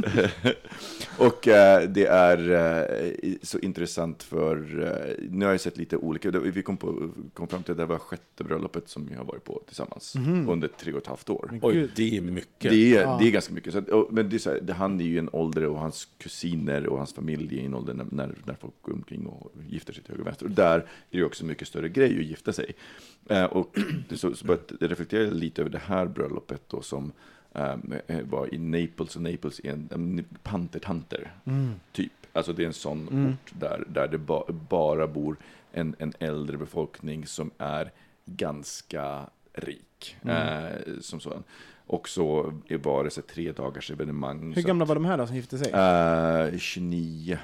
och eh, det är eh, så intressant för, eh, nu har jag sett lite olika, vi kom, på, kom fram till att det var sjätte bröllopet som vi har varit på tillsammans under tre och ett halvt år. Oj, det är mycket. Det är, det är ganska mycket. Så att, men det är här, han är ju en ålder och hans kusiner och hans familj är i en ålder när, när, när folk går omkring och gifter sig till höger och vänster. Och där är det också mycket större grej att gifta sig. Eh, och så, så började jag reflektera lite över det här bröllopet då som eh, var i Naples, och Naples är en, en pantertanter, typ. Alltså det är en sån ort där, där det ba, bara bor en, en äldre befolkning som är ganska rik. Eh, som sådan. Och så var det så tre dagars evenemang. Hur gamla var de här då som gifte sig? att- Eh, 29.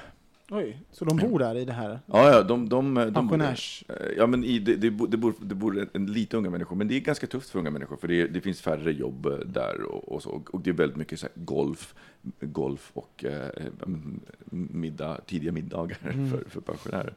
Oj, så de bor där i det här? Ja, ja, de... de, de Pensionärs- Eh, Ja, men i, det, det, bo- det, bor, det bor en, lite unga människor, men det är ganska tufft för unga människor, för det, det finns färre jobb eh, där och, och så. Och det är väldigt mycket så golf, golf och eh, mm, middag, tidiga middagar för, för pensionärer.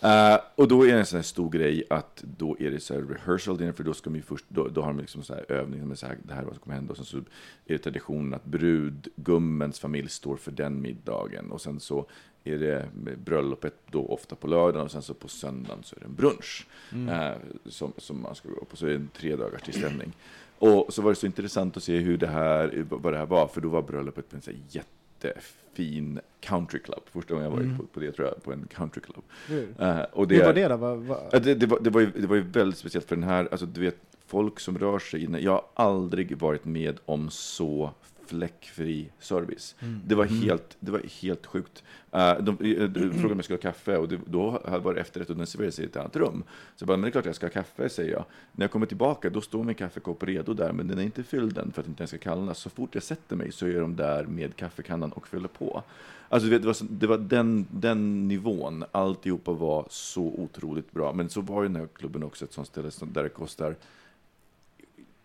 Eh, och då är det en sån här stor grej att då är det så här rehearsal dinner, för då ska man först, då, då har de liksom så här övning, med så här, det här är vad som kommer hända, och sen så är det traditionen att brudgummens familj står för den middagen, och sen så är det bröllopet då ofta på lördagen och sen så på söndagen så är det en brunch eh, som, som man ska gå på. Så är det en tre dagars tillställning. Och så var det så intressant att se hur det här, vad det här var, för då var bröllopet på en så jättefin countryclub. Första gången jag varit på, på det tror jag, på en countryclub. Hur? Eh, och Hur var det då? Vad, vad? Ja, det, det, var, det, var ju, det var ju väldigt speciellt för den här, alltså du vet, folk som rör sig inne. Jag har aldrig varit med om så fläckfri service. Det, var helt, det var helt sjukt. Uh, de, uh, de frågade om jag skulle ha kaffe och det, då var det efterrätt och den serverades i ett annat rum. Så jag bara, men det är klart jag ska ha kaffe, säger jag. När jag kommer tillbaka, då står min kaffekopp redo där, men den är inte fylld än för att inte den ska kallna. Så fort jag sätter mig så är de där med kaffekannan och fyller på. Alltså, det var, det var den, den nivån, alltihopa var så otroligt bra. Men så var ju den här klubben också ett sånt ställe där det kostar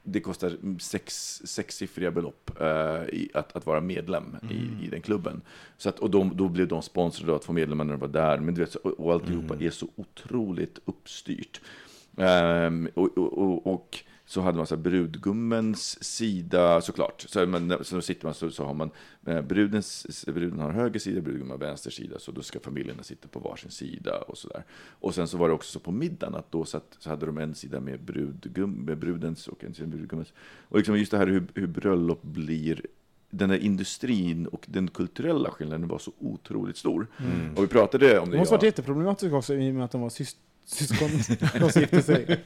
det kostar sex, sexsiffriga belopp eh, i, att, att vara medlem i, i den klubben. Så att, och de, då blev de sponsrade att få medlemmar när de var där. Men du vet, så- och, och alltihopa är så otroligt uppstyrt. Ehm, och, och, och, och så hade man så brudgummens sida såklart. Så, men, så sitter man så, så har man eh, brudens, bruden har höger sida, brudgummen har vänster sida. Så då ska familjerna sitta på varsin sida och så där. Och sen så var det också så på middagen att då satt, så hade de en sida med, brudgum, med brudens och en sida med brudgummens. Och liksom just det här hur, hur bröllop blir den här industrin och den kulturella skillnaden var så otroligt stor. Och vi pratade om det. Det måste jag- varit jätteproblematiskt också i och med att de var sys syskon de gifte sig.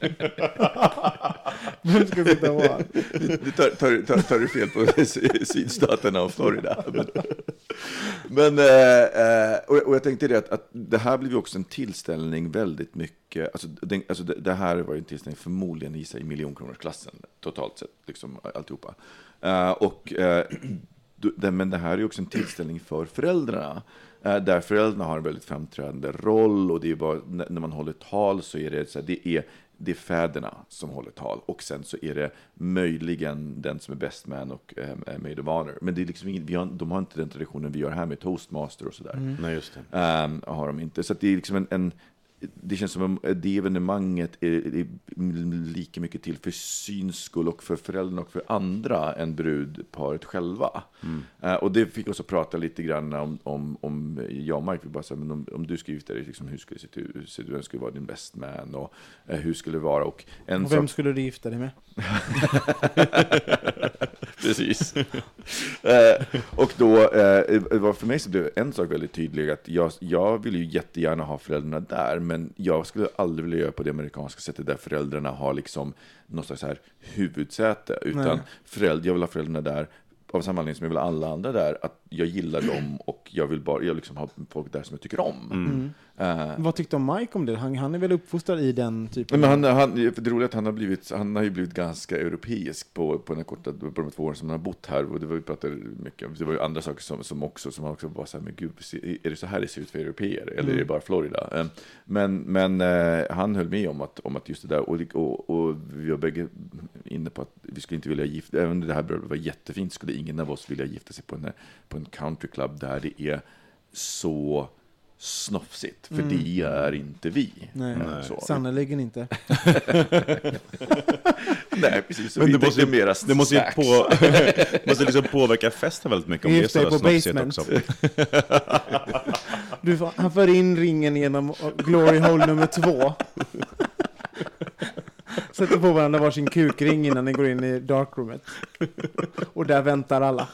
Vem ska sitta var? Du tar, tar, tar, tar du fel på sydstaterna och Florida. Men, men eh, och, och jag tänkte det att, att det här blev ju också en tillställning väldigt mycket, alltså, den, alltså det, det här var ju en tillställning förmodligen gissa i miljonkronorsklassen totalt sett, liksom alltihopa. Eh, och eh, det- men det här är ju också en tillställning för föräldrarna eh, Där föräldrarna har en väldigt framträdande roll och det är bara, när man håller tal så är det så här, det är det är fäderna som håller tal och sen så är det möjligen den som är best man och eh, maid of honor. Men det är liksom ingen, vi har, de har inte den traditionen vi gör här med toastmaster och sådär. Nej, just det. Ehm, har de inte. Så att det är liksom en, en det känns som att det evenemanget är, är lika mycket till för syns skull och för föräldrarna och för andra än brudparet själva. Eh, och det fick oss att prata lite grann om, om, om jag och Mike, vi bara så här, men om, om du skulle gifta dig, liksom, hur skulle det se ut? Vem skulle vara din best man? Och eh, hur skulle det vara? Och en Och vem sak- skulle du gifta dig med? Precis. eh, och då eh, för mig så blev en sak väldigt tydlig, att jag, jag vill ju jättegärna ha föräldrarna där, men jag skulle aldrig vilja göra på det amerikanska sättet där föräldrarna har liksom något slags här huvudsäte, utan Nej. föräldrar, jag vill ha föräldrarna där av samma anledning som jag vill ha alla andra där, att jag gillar dem och jag vill bara jag liksom ha folk där som jag tycker om. Eh, Vad tyckte om Mike om det? Han, han är väl uppfostrad i den typen? men han, han, det roliga är att han har, blivit, han har ju blivit ganska europeisk på, på den korta, på de två åren som han har bott här. Och det var vi pratade mycket om. Det var ju andra saker som, som också, som han också var så här, men gud, är det så här det ser ut för europeer? Eller är det bara Florida? Eh, Men, men eh, han höll med om att, om att just det där, och, och, och vi var bägge inne på att vi skulle inte vilja gifta, även om det här var jättefint, skulle ingen av oss vilja gifta sig på en, på en countryclub där det är så snofsigt, för det är inte vi. Nej, så. sannerligen inte. Nej, precis. Men det måste, mera det måste ju på, måste liksom påverka festen väldigt mycket om det är Gift så snofsigt basement. också. Du, får- han för in ringen genom Glory Hole nummer två. Sätter på varandra varsin kukring innan ni går in i darkroomet. Och där väntar alla.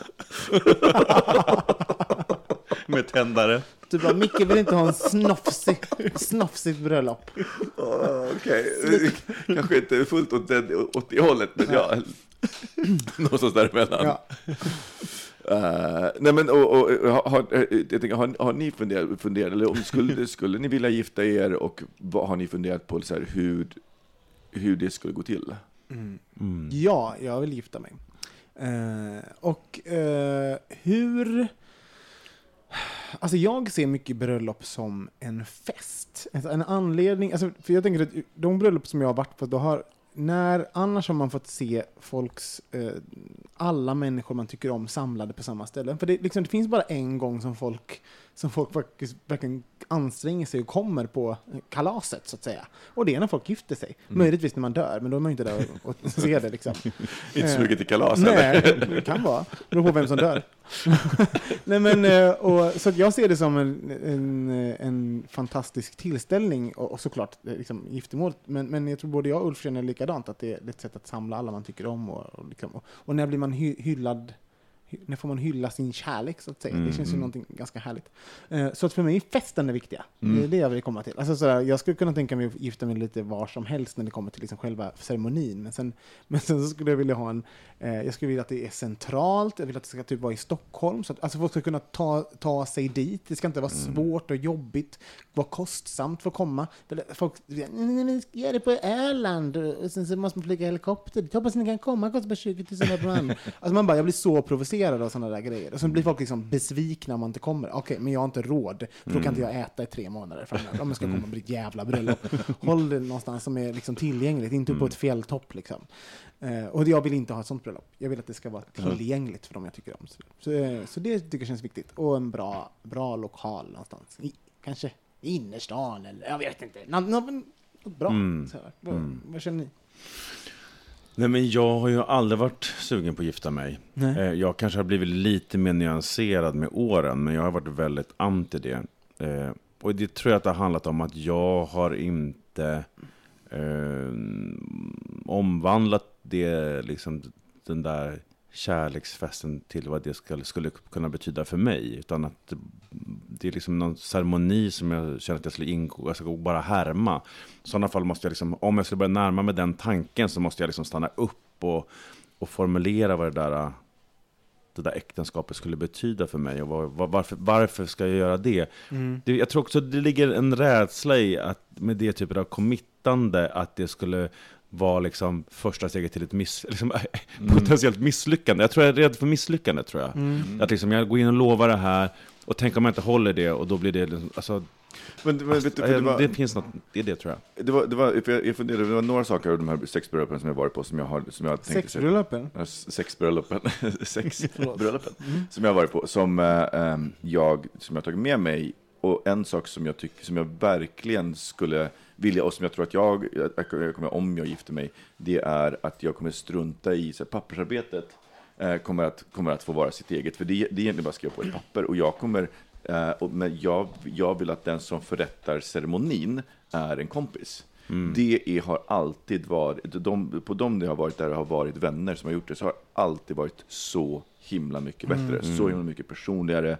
Med tändare. Du bara, Micke vill inte ha en snofsig, snofsigt bröllop. Ah, Okej, kanske inte fullt åt det, åt det hållet, men ja. Någonstans däremellan. Ja. Uh, nej men, och, och, och, har, jag tänker, har, har ni funderat, funderat eller om, skulle, skulle ni vilja gifta er och vad har ni funderat på så här, hur, hur det skulle gå till? Ja, jag vill gifta mig. Eh, och eh, hur... Alltså jag ser mycket bröllop som en fest. Alltså en anledning, alltså för jag tänker att de bröllop som jag har varit på, då har, när, annars har man fått se folks, eh, alla människor man tycker om samlade på samma ställe. För det, liksom, det finns bara en gång som folk, som folk faktiskt verkligen anstränger sig och kommer på kalaset, så att säga. Och det är när folk gifter sig. Möjligtvis när man dör, men då är man ju inte där och, och ser det liksom. Inte Eh, mycket till kalas eller? Nej, det kan vara. Det beror på vem som dör. Nej, men, eh, och, så jag ser det som en, en, en fantastisk tillställning och, och såklart eh, liksom, giftermål. Men, men jag tror både jag och Ulf känner likadant, att det är ett sätt att samla alla man tycker om. Och, och, liksom, och, och när blir man hy, hyllad när får man hylla sin kärlek så att säga? Det känns ju någonting ganska härligt. Eh, så att för mig är festen det viktiga. Det är det jag vill komma till. Alltså, sådär, jag skulle kunna tänka mig att gifta mig lite var som helst när det kommer till liksom själva ceremonin. Men sen, men sen så skulle jag vilja ha en, eh, jag skulle vilja att det är centralt, jag vill att det ska typ vara i Stockholm. Så att alltså, folk ska kunna ta, ta sig dit. Det ska inte vara svårt och jobbigt, vara kostsamt för att komma. Det- Folk gör det på Öland och sen så måste man flyga helikopter. Hoppas ni kan komma, kostar bara 20 000 per man. Alltså man bara, jag blir så provocerad av sådana där grejer. Och sen blir folk liksom besvikna om man inte kommer. Okej, men jag har inte råd, för då kan inte jag äta i tre månader framöver. Om jag ska komma på ett jävla bröllop. Håll det någonstans som är liksom tillgängligt, inte på ett fjälltopp liksom. Eh, och jag vill inte ha ett sånt bröllop. Jag vill att det ska vara tillgängligt för dem jag tycker om. Så, så, eh, så det tycker jag känns viktigt. Och en bra, bra lokal någonstans. I, kanske innerstan eller jag vet inte. Nå, nå, men, bra. Så här. Vad, vad känner ni? Nej, men jag har ju aldrig varit sugen på att gifta mig. Nej. Eh, Jag kanske har blivit lite mer nyanserad med åren, men jag har varit väldigt anti det. Eh, Och det tror jag att det har handlat om att jag har inte eh, omvandlat det, liksom, den där kärleksfesten till vad det skulle, skulle kunna betyda för mig. Utan att det, är liksom någon ceremoni som jag känner att jag skulle ingå, jag ska bara härma. I sådana fall måste jag liksom, om jag skulle börja närma mig den tanken så måste jag liksom stanna upp och, och formulera vad det där det där äktenskapet skulle betyda för mig och var, var, varför, varför ska jag göra det? det? Jag tror också det ligger en rädsla i att med det typen av committande att det skulle var liksom första steget till ett miss, liksom, potentiellt misslyckande. Jag tror jag är rädd för misslyckande, tror jag. Att liksom, jag går in och lovar det här, och tänk om jag inte håller det, och då blir det... liksom- Alltså, Men, men vet du, det, det, var, finns något, det är det tror jag. det, var, det, var, jag, jag funderade, det var några saker av de här sexbröllopen som jag varit på som jag, har, som jag tänkte... Sexbröllopen? Sexbröllopen, sexbröllopen som jag har varit på, som, eh, em, jag, som jag har tagit med mig. Och en sak som jag, tycker, som jag verkligen skulle vilja, och som jag tror att jag, jag kommer om jag gifter mig, det är att jag kommer strunta i så här, pappersarbetet. Eh, kommer, att, kommer att få vara sitt eget, för det, det är egentligen bara att skriva på ett papper. Och jag kommer, eh, och, men jag, jag vill att den som förrättar ceremonin är en kompis. Det är, har alltid varit, de, på de det har varit där det har varit vänner som har gjort det, så har alltid varit så himla mycket bättre, så himla mycket personligare.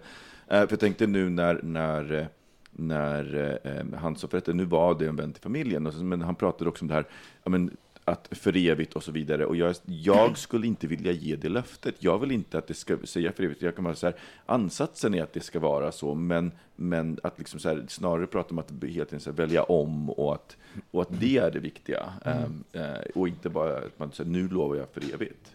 Eh, för jag tänkte nu när, när, eh, när eh, han som förrättade, nu var det en vän till familjen, och så, men han pratade också om det här, ja, men, att för evigt och så vidare. Och jag, jag skulle inte vilja ge det löftet. Jag vill inte att det ska säga för evigt. Jag kan bara så här, ansatsen är att det ska vara så, men, men att liksom så här, snarare prata om att helt enkelt så här, välja om och att, och att det är det viktiga. Ehm, eh, och inte bara att man säger nu lovar jag för evigt.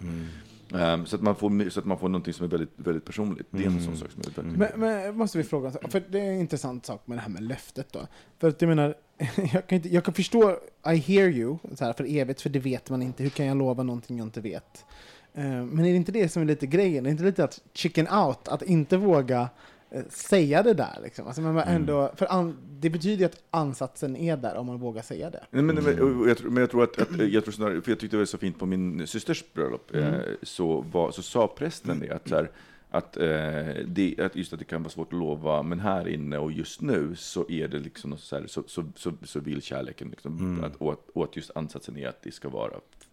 Ehm, så, att man får, så att man får någonting som är väldigt, väldigt personligt. Det är en sån sak som är väldigt Men, men måste vi fråga, för det är en intressant sak med det här med löftet då. För att jag menar, jag kan, inte, jag kan förstå I hear you, så här, för evigt, för det vet man inte. Hur kan jag lova någonting jag inte vet? Eh, men är det inte det som är lite grejen? Är det inte lite att chicken out, att inte våga säga det där? Liksom? Alltså, men, man ändå, för an, det betyder ju att ansatsen är där om man vågar säga det. Nej, men, men, och jag, tror- men jag tror att, att jag tror snarare, för jag tyckte det var så fint på min systers bröllop, eh, så, var, så sa prästen det att, så här, att, eh, det, att just att det kan vara svårt att lova, men här inne och just nu så är det liksom så, här, så, så, så, så vill kärleken, liksom, att, och, att, och att just ansatsen är att det ska vara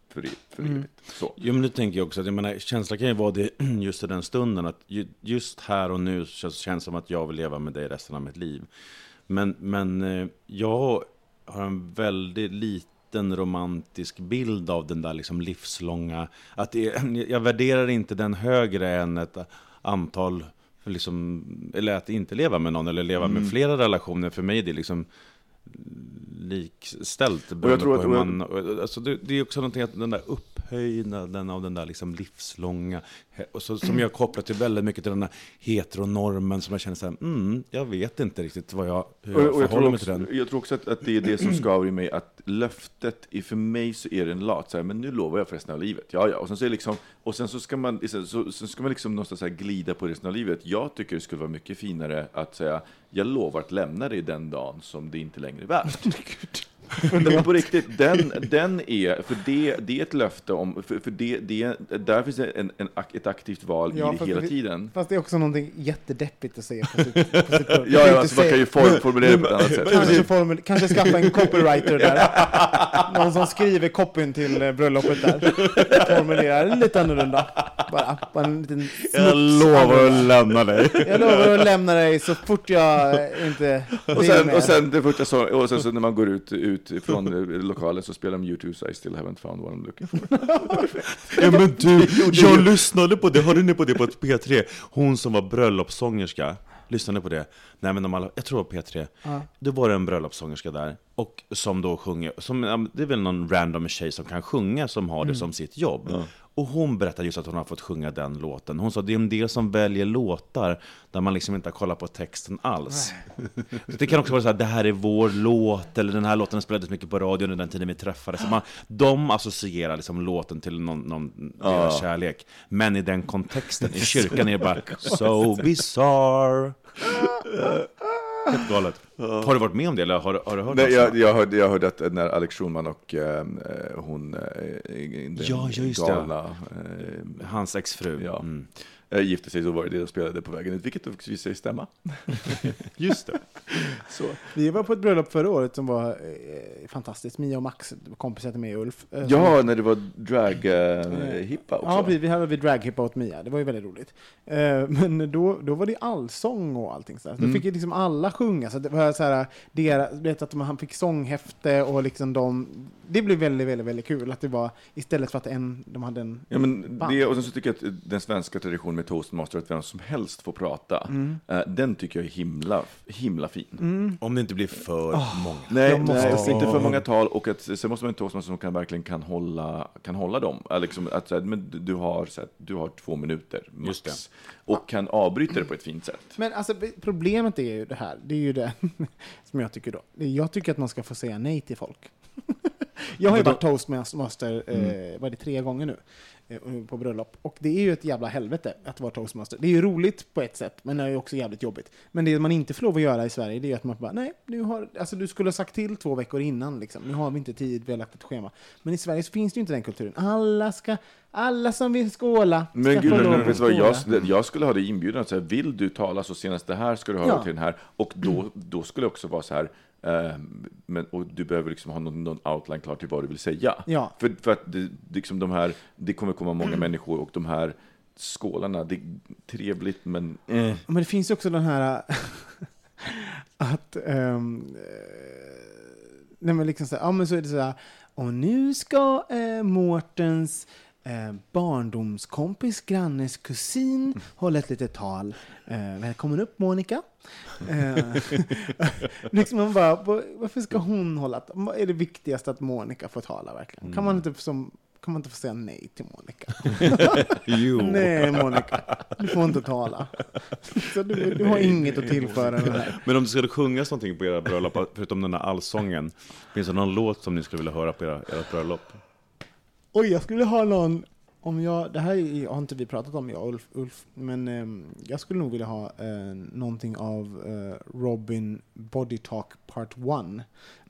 för, för evigt. Så. Jo, men nu tänker jag också att jag menar, känslan kan ju vara det just i den stunden, att ju- just här och nu känns känns som att jag vill leva med dig resten av mitt liv. Men, men eh, jag har en väldigt liten romantisk bild av den där liksom livslånga, att det, är- jag värderar inte den högre än ett antal, liksom, eller att inte leva med någon, eller leva med flera relationer. För mig är det liksom likställt beroende tror på att- och jag- man... Alltså det, det är också någonting att den där upphöjnaden av den där liksom livslånga, och så, som jag kopplar till väldigt mycket till den där heteronormen som jag känner så här, mm, jag vet inte riktigt vad jag, hur jag Och, och jag, tror förhåller mig också, till den. jag tror också att, att det är det som skaver i mig, att löftet, är för mig så är det en lat, så här, men nu lovar jag för resten av livet. Ja, ja. Och sen så, liksom, och sen så ska man, så, sen ska man liksom någonstans så här glida på resten av livet. Jag tycker det skulle vara mycket finare att säga, jag lovar att lämna dig den dagen som det inte längre är värt. Nej, men på riktigt, den, den är, för det, det är ett löfte om, för, för det, det, där finns det en, en, ett aktivt val Ja, i det hela det- tiden. Fast det är också någonting jättedeppigt att säga på sitt, på sitt. Ja, ja alltså, man kan ju form, formulera det på ett annat sätt. Kanske, formul, kanske skaffa en copywriter där. Någon som skriver copyn till eh, bröllopet där. Formulerar lite annorlunda. Bara, bara en liten Jag smuts lovar annorlunda. att lämna dig. Jag lovar att lämna dig så fort jag inte Och sen, och sen det första så, och sen så när man går ut, ut från eh, lokalen så spelar de U2 så I still haven't found what I'm looking for. Ja men du, jag lyssnade på det, hörde ni på det på ett P3? Hon som var bröllopssångerska, lyssnade på det? Nej men de alla, jag tror det var P3 Det var det en bröllopssångerska där, och som då sjunger, som, ja, det är väl någon random tjej som kan sjunga som har det som sitt jobb Och hon berättade just att hon har fått sjunga den låten Hon sa det är en del som väljer låtar där man liksom inte har kollat på texten alls Det kan också vara så här, det här är vår låt, eller den här låten spelades mycket på radion under den tiden vi träffades. Man, de associerar liksom låten till någon, någon deras kärlek. Men i den kontexten, i kyrkan är det bara so bizarre. Helt galet. Har du varit med om det, eller har, du- har du hört Nej, jag, jag, hörde, jag hörde att när Alex Schulman och eh, hon, eh, den Ja, just galna, eh, Hans exfru. Ja. Mm. Eh, gifte sig så var det det de spelade på vägen ut, vilket också visade sig stämma. Just det. Så. Vi var på ett bröllop förra året som var eh, fantastiskt. Mia och Max, kompisar till mig och Ulf. eh, som- Ja, när det var drag-hippa också. Ja, vi, vi hade vi draghippa åt Mia. Det var ju väldigt roligt. Eh, men då, då var det allsång och allting. Så. Då fick ju liksom alla sjunga. Så det var så här, deras, vet att de, han fick sånghäfte och liksom de, det blev väldigt, väldigt, väldigt kul att det var, istället för att en, de hade en Ja, men band. det, och sen så tycker jag att den svenska traditionen med toastmaster, att vem som helst får prata, Mm. eh, den tycker jag är himla, himla fin. Om det inte blir för många. Nej, nej se. inte för många tal, och att, sen måste man ha en toastmaster som kan, verkligen kan hålla, kan hålla dem. Eh, Liksom, att, men du, har, så här, du har två minuter, max. Just det. Och kan avbryta det på ett fint sätt. Men alltså, problemet är ju det här, det är ju det som jag tycker då. Jag tycker att man ska få säga nej till folk. jag har ju varit toastmaster, eh, vad är det, tre gånger nu, på bröllop. Och det är ju ett jävla helvete att vara toastmaster. Det är ju roligt på ett sätt, men det är ju också jävligt jobbigt. Men det man inte får lov att göra i Sverige, det är ju att man bara, nej, nu har, alltså du skulle ha sagt till två veckor innan, liksom. nu har vi inte tid, vi har lagt ett schema. Men i Sverige så finns det ju inte den kulturen. Alla ska, alla som vill skåla ska Men gud, få lov att skåla. jag, jag skulle ha det inbjudan, så här, vill du tala så senast det här ska du höra Ja. till den här. Och då, då skulle det också vara så här, eh, men, och du behöver liksom ha någon, någon outline klar till vad du vill säga. Ja. För, för att det, liksom de här, det kommer komma många människor och de här skålarna, det är trevligt men eh. Men det finns också den här att eh, nej men liksom så här, ja men så är det så här, och nu ska eh, Mårtens eh, barndomskompis, grannes kusin hålla ett litet tal. Eh, välkommen upp Monica. Eh, liksom man bara, "Va- varför ska hon hålla ett Vad är det viktigaste att Monica får tala verkligen? Kan man inte som kan man inte få säga nej till Monica? Jo. Nej, Monica. Du får inte tala. Så du, du har inget att tillföra den här. Men om det skulle sjungas någonting på era bröllop, förutom den här allsången, finns det någon låt som ni skulle vilja höra på era, ert bröllop? Oj, jag skulle ha någon... Om jag, det här är- har inte vi pratat om, jag och Ulf, Ulf men ehm, jag skulle nog vilja ha eh, någonting av eh, Robin Body Talk Part 1.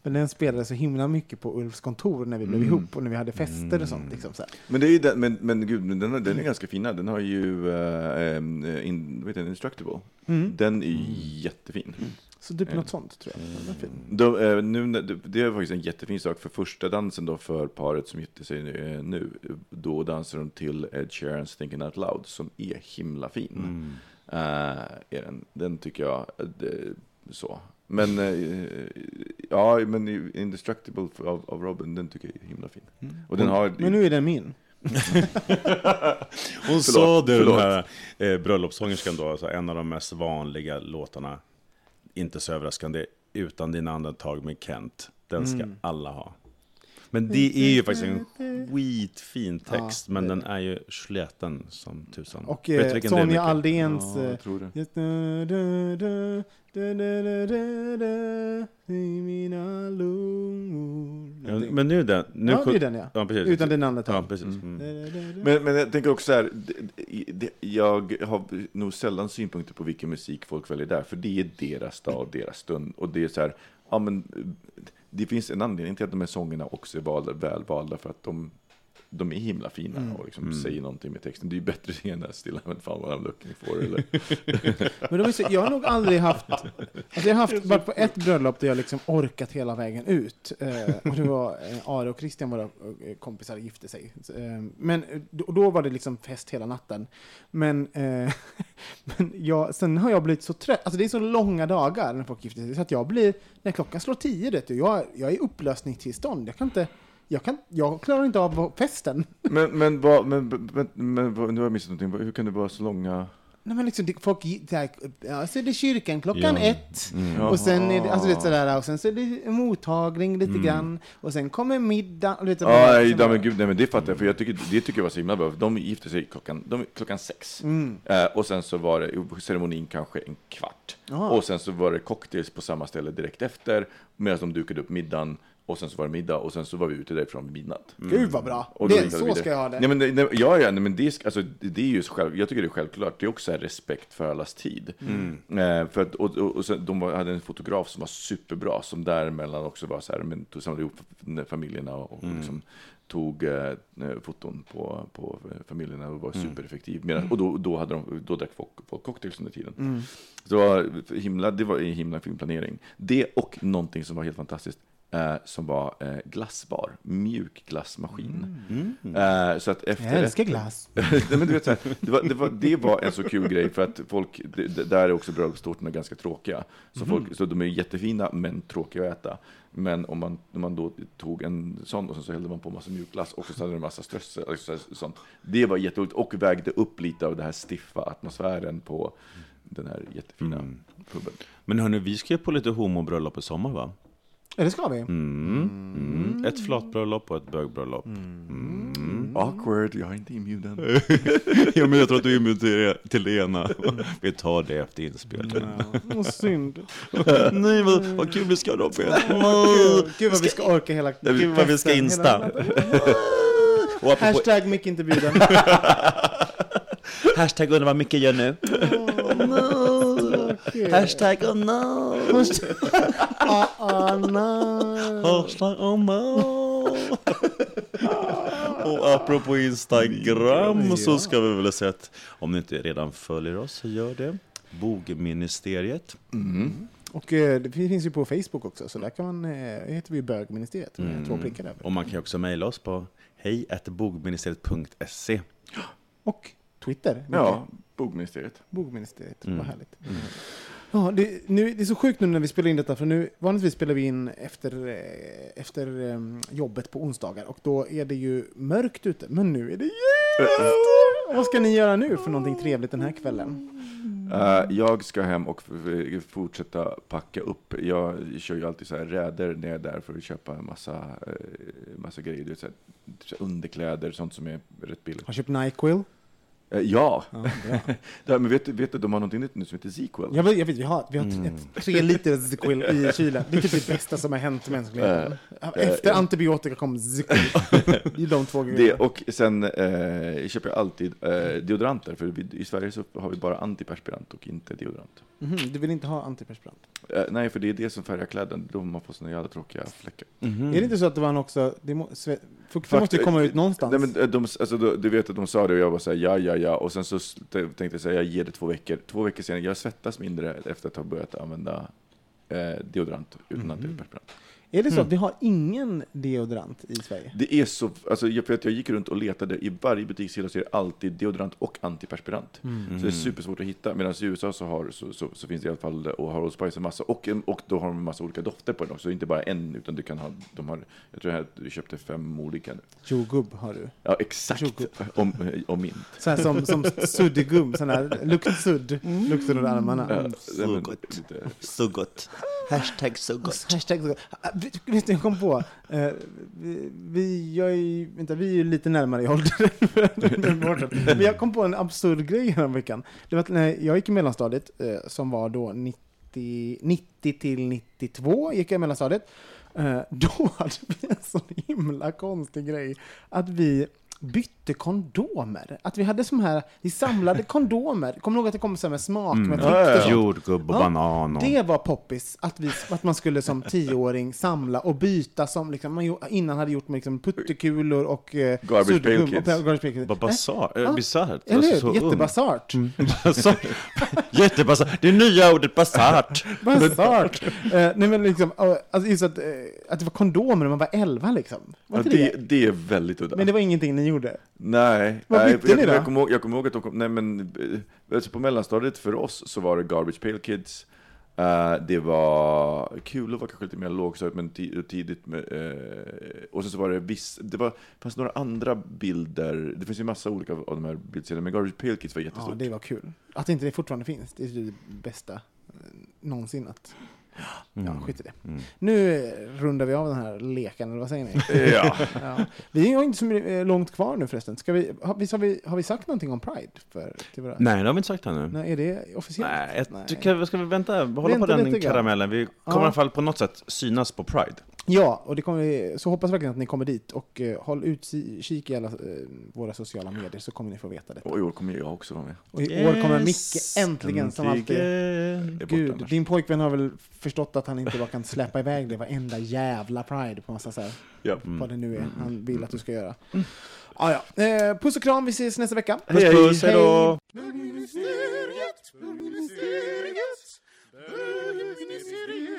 Men den spelade så himla mycket på Ulfs kontor när vi blev ihop och när vi hade fester och sånt. Liksom, så här. Men det är ju den, men, men gud, den, den är ganska fina. Den har ju uh, in, vet du, Instructable. Mm. Den är ju jättefin. Så typ något sånt tror jag. Fin. De, eh, nu, det- är faktiskt en jättefin sak för första dansen då för paret som gifte sig nu, eh, nu. Då dansar de till Ed Sheerans Thinking Out Loud som är himla fin. Eh, är den, den tycker jag, eh, det, så. Men, eh, ja, men Indestructible av, av Robin, den tycker jag är himla fin. Och den har, Men nu är den min. Hon sa du, den här eh, bröllopssångerskan då, alltså en av de mest vanliga låtarna, inte så överraskande, Utan dina andetag med Kent. Den ska Mm. alla ha. Men det mm. är ju faktiskt en skitfin text, ja, men den är ju släten som tusan. Och eh, Sonja Aldéns... Ja, eh, mina lungor det. men nu är den. Nu ja, det är den ja. ja precis, Utan den andra ja, precis. Mm. mm. Men, men jag tänker också så här, jag har nog sällan synpunkter på vilken musik folk väljer där, för det är deras dag och deras stund. Och det är så här, ja men det finns en anledning till att de här sångerna också är valda, välvalda, för att de, de är himla fina och liksom säger någonting med texten. Det är ju bättre än den stilla, men fan vad I'm looking for. Eller? Men de är så, jag har nog aldrig haft... Alltså jag har haft bara på ett bröllop där jag liksom orkat hela vägen ut. Eh, och det var eh, Are och Christian, våra eh, kompisar, gifte sig. Så, eh, men då, då var det liksom fest hela natten. Men, eh, men jag, sen har jag blivit så trött. Alltså det är så långa dagar när folk gifter sig. Så att jag blir, när klockan slår tio, vet du, jag, jag är i upplösningstillstånd. Jag kan inte... Jag, kan, jag klarar inte av festen. Men, men, vad, men, men, men vad- nu har jag missat någonting. Hur kan det vara så långa... Nej, men liksom, det, folk, gi- det här, ja, så är det kyrkan klockan Ja. ett. Mm. Och sen är det, alltså, det är sådär, och sen så är det mottagning lite grann. Och sen kommer middag. Och lite Mm. Ja, nej, liksom, nej, men gud, nej, men det fattar jag, för jag tycker, det tycker jag var så himla bra. De gifte sig klockan, de, klockan sex. Mm. Eh, och sen så var det ceremonin kanske en kvart. Jaha. Och sen så var det cocktails på samma ställe direkt efter, medan de dukade upp middagen. Och sen så var det middag, och sen så var vi ute därifrån vid midnatt. Gud vad bra! Och Det, så ska jag ha det. Ja, men, nej, ja, ja, nej, men det, är- alltså, det det är ju själv, jag tycker det är självklart. Det är också respekt för allas tid. Eh, för att, och, och, och sen, de var, hade en fotograf som var superbra, som däremellan också var så här, men tog samlade ihop familjerna och, och liksom, tog eh, foton på, på familjerna och var supereffektiv. Medan, och då, då, hade de, då drack folk, folk cocktails under tiden. Mm. Så det var himla, det var en himla fin planering. Det och någonting som var helt fantastiskt. Eh, som var eh, glassbar, mjuk glassmaskin. Mm. Eh, så att efter Jag älskar glass. Nej, men du vet, så här, det, var, det, var, det var en så kul grej för att folk, det, det, där är också bröllopstårtorna ganska tråkiga. Så, folk, så de är jättefina men tråkiga att äta. Men om man, när man då tog en sån och sen så hällde man på massa mjukglass och så hade det en massa strössel och så- sånt. Det var jätteroligt och vägde upp lite av den här stiffa atmosfären på den här jättefina puben. Men hörni, vi ska ju på lite homobröllop i sommar va? Ja, det ska vi. Mm. Mm. Ett flatbröllop och ett bögbröllop. Awkward, jag är inte inbjuden. ja, men jag tror att du är inbjuden till det- till det ena. Vi tar det efter inspelningen. Vad synd. Nej, vad, vad kul vi ska Robin. Gud vad vi ska orka hela Gud vad vi ska festen, insta. hela- Och apropå, Hashtag mycket inte bjuden. hashtag undrar vad Micke gör nu. Hashtag oh no. Ah, ah, nej. Hashtag oh no. Och apropå Instagram så ska vi väl säga att om ni inte redan följer oss så gör det. Bogministeriet. Och eh, det finns ju på Facebook också, så där kan man, eh, heter vi bögministeriet med Mm. två prickar över. Och man kan också mejla oss på hej.bogministeriet.se. Och Twitter. Ja, bogministeriet. Bogministeriet, Mm. vad härligt. Ja, det, nu, det är så sjukt nu när vi spelar in detta, för nu vanligtvis spelar vi in efter, eh, efter eh, jobbet på onsdagar och då är det ju mörkt ute, men nu är det ljust! Och Vad ska ni göra nu för någonting trevligt den här kvällen? Eh, jag ska hem och fortsätta packa upp. Jag kör ju alltid så här räder när jag är där för att köpa en massa, eh, massa grejer. Du så här, så här underkläder, sånt som är rätt billigt. Har köpt Nyquil? Eh, ja, Ja, ja men vet, du- vet du, de har någonting nytt nu som heter Zequel. Vet, jag vet, vi har, vi har Mm. ett, tre liter Ziquil i kylen. Det är typ det bästa som har hänt mänskligheten. Efter eh, antibiotika kom. Det är de två grejerna. och sen eh, köper jag alltid eh, deodoranter, för vi, i Sverige så har vi bara antiperspirant och inte deodorant. Mhm, du vill inte ha antiperspirant? Eh, nej, för det är det som färgar kläderna, då man får såna jävla tråkiga fläckar. Mhm. Är det inte så att det var en också, det må, fukten måste ju komma ut någonstans? Nej, men eh, de, alltså, du vet att de sa det och jag var såhär ja, ja, ja, och sen så tänkte jag säga jag ger det två veckor. Två veckor senare, jag svettas mindre efter att ha börjat använda eh, deodorant utan Mhm. antiperspirant. Är det så Mm. att vi har ingen deodorant i Sverige? Det är så, alltså jag, för att jag gick runt och letade, i varje butikshylla så är det alltid deodorant och antiperspirant. Mm. Så det är supersvårt att hitta, medan i USA så, har, så, så, så finns det i alla fall, och har Old Spice en massa, och, och då har de en massa olika dofter på den också, inte bara en, utan du kan ha, de har, jag tror att du köpte fem olika nu. Jordgubb har du. Ja, exakt, om, om mint. Så här som, som suddigum, sån här luktsudd, luktar under armarna. Ja, Mm. nej, men gott. Så gott. Hashtag så gott. Hashtag så. Ah, du, jag kom på. Eh, vi, vi, jag är, vänta, vi är ju lite närmare i ålder. Men jag kom på en absurd grej här veckan. Det var att när jag gick i mellanstadiet, eh, som var då 90, 90 till 92, gick jag i mellanstadiet. Eh, då hade vi en sån himla konstig grej att vi bytte kondomer. Att vi hade som här, vi samlade kondomer. Kommer du ihåg att det kom så här med smak Mm. Jordgubb och Ja, banan. Och... Det var poppis, att, vi, att man skulle som tioåring samla och byta som liksom, man innan hade gjort med liksom puttekulor och eh, Garbage Pail Kids. Garbage Pail Kids. Vad basar, Ja. äh, bisarrt. Eller hur? Alltså, så ung. Jättebasart. Basart. Jättebasart. Det nya ordet basart. Basart. eh, nej men liksom, eh, alltså att, eh, att det var kondomer när man var 11 liksom. Var Ja, det, det? det är väldigt udda. Men det var ingenting ni gjorde? Nej, Vad nej bytte jag, ni då? jag, kommer ihåg, jag kommer ihåg att de kom, nej men, eh, alltså på mellanstadiet för oss så var det Garbage Pail Kids, eh, det var, kulor var kanske lite mer lågstadiet men ti- tidigt, med, eh, och sen så var det viss, det var, fanns några andra bilder, det finns ju massa olika av de här bildserierna, men Garbage Pail Kids var Ja, jättestort. det var kul. Att inte det fortfarande finns, det är det bästa någonsin. Att, ja, skit i det. Mm. Nu rundar vi av den här leken, eller vad säger ni? Ja. Ja. Vi har inte så eh, långt kvar nu förresten. Ska vi, har, visst har, vi, har vi sagt någonting om Pride? För, till våra, Nej, det har vi inte sagt ännu. Nej, är det officiellt? Nej, jag tycker, ska vi vänta? Hålla Vänta på den karamellen. Vi kommer Ja. i alla fall på något sätt synas på Pride. Ja, och det kommer, så hoppas verkligen att ni kommer dit. Och eh, håll utkik i alla eh, våra sociala medier så kommer ni få veta det. Och i år kommer jag också vara med. Och i år kommer Micke äntligen, som alltid. Äntligen. Jag är borta Gud, annars. din pojkvän har väl förstått att han inte bara kan släppa iväg det varenda jävla Pride på massa så här, Ja. vad det nu är han vill att du ska göra. Ah, ja. eh, puss och kram, vi ses nästa vecka. Puss puss, hej då! Bögministeriet, bögministeriet, bögministeriet,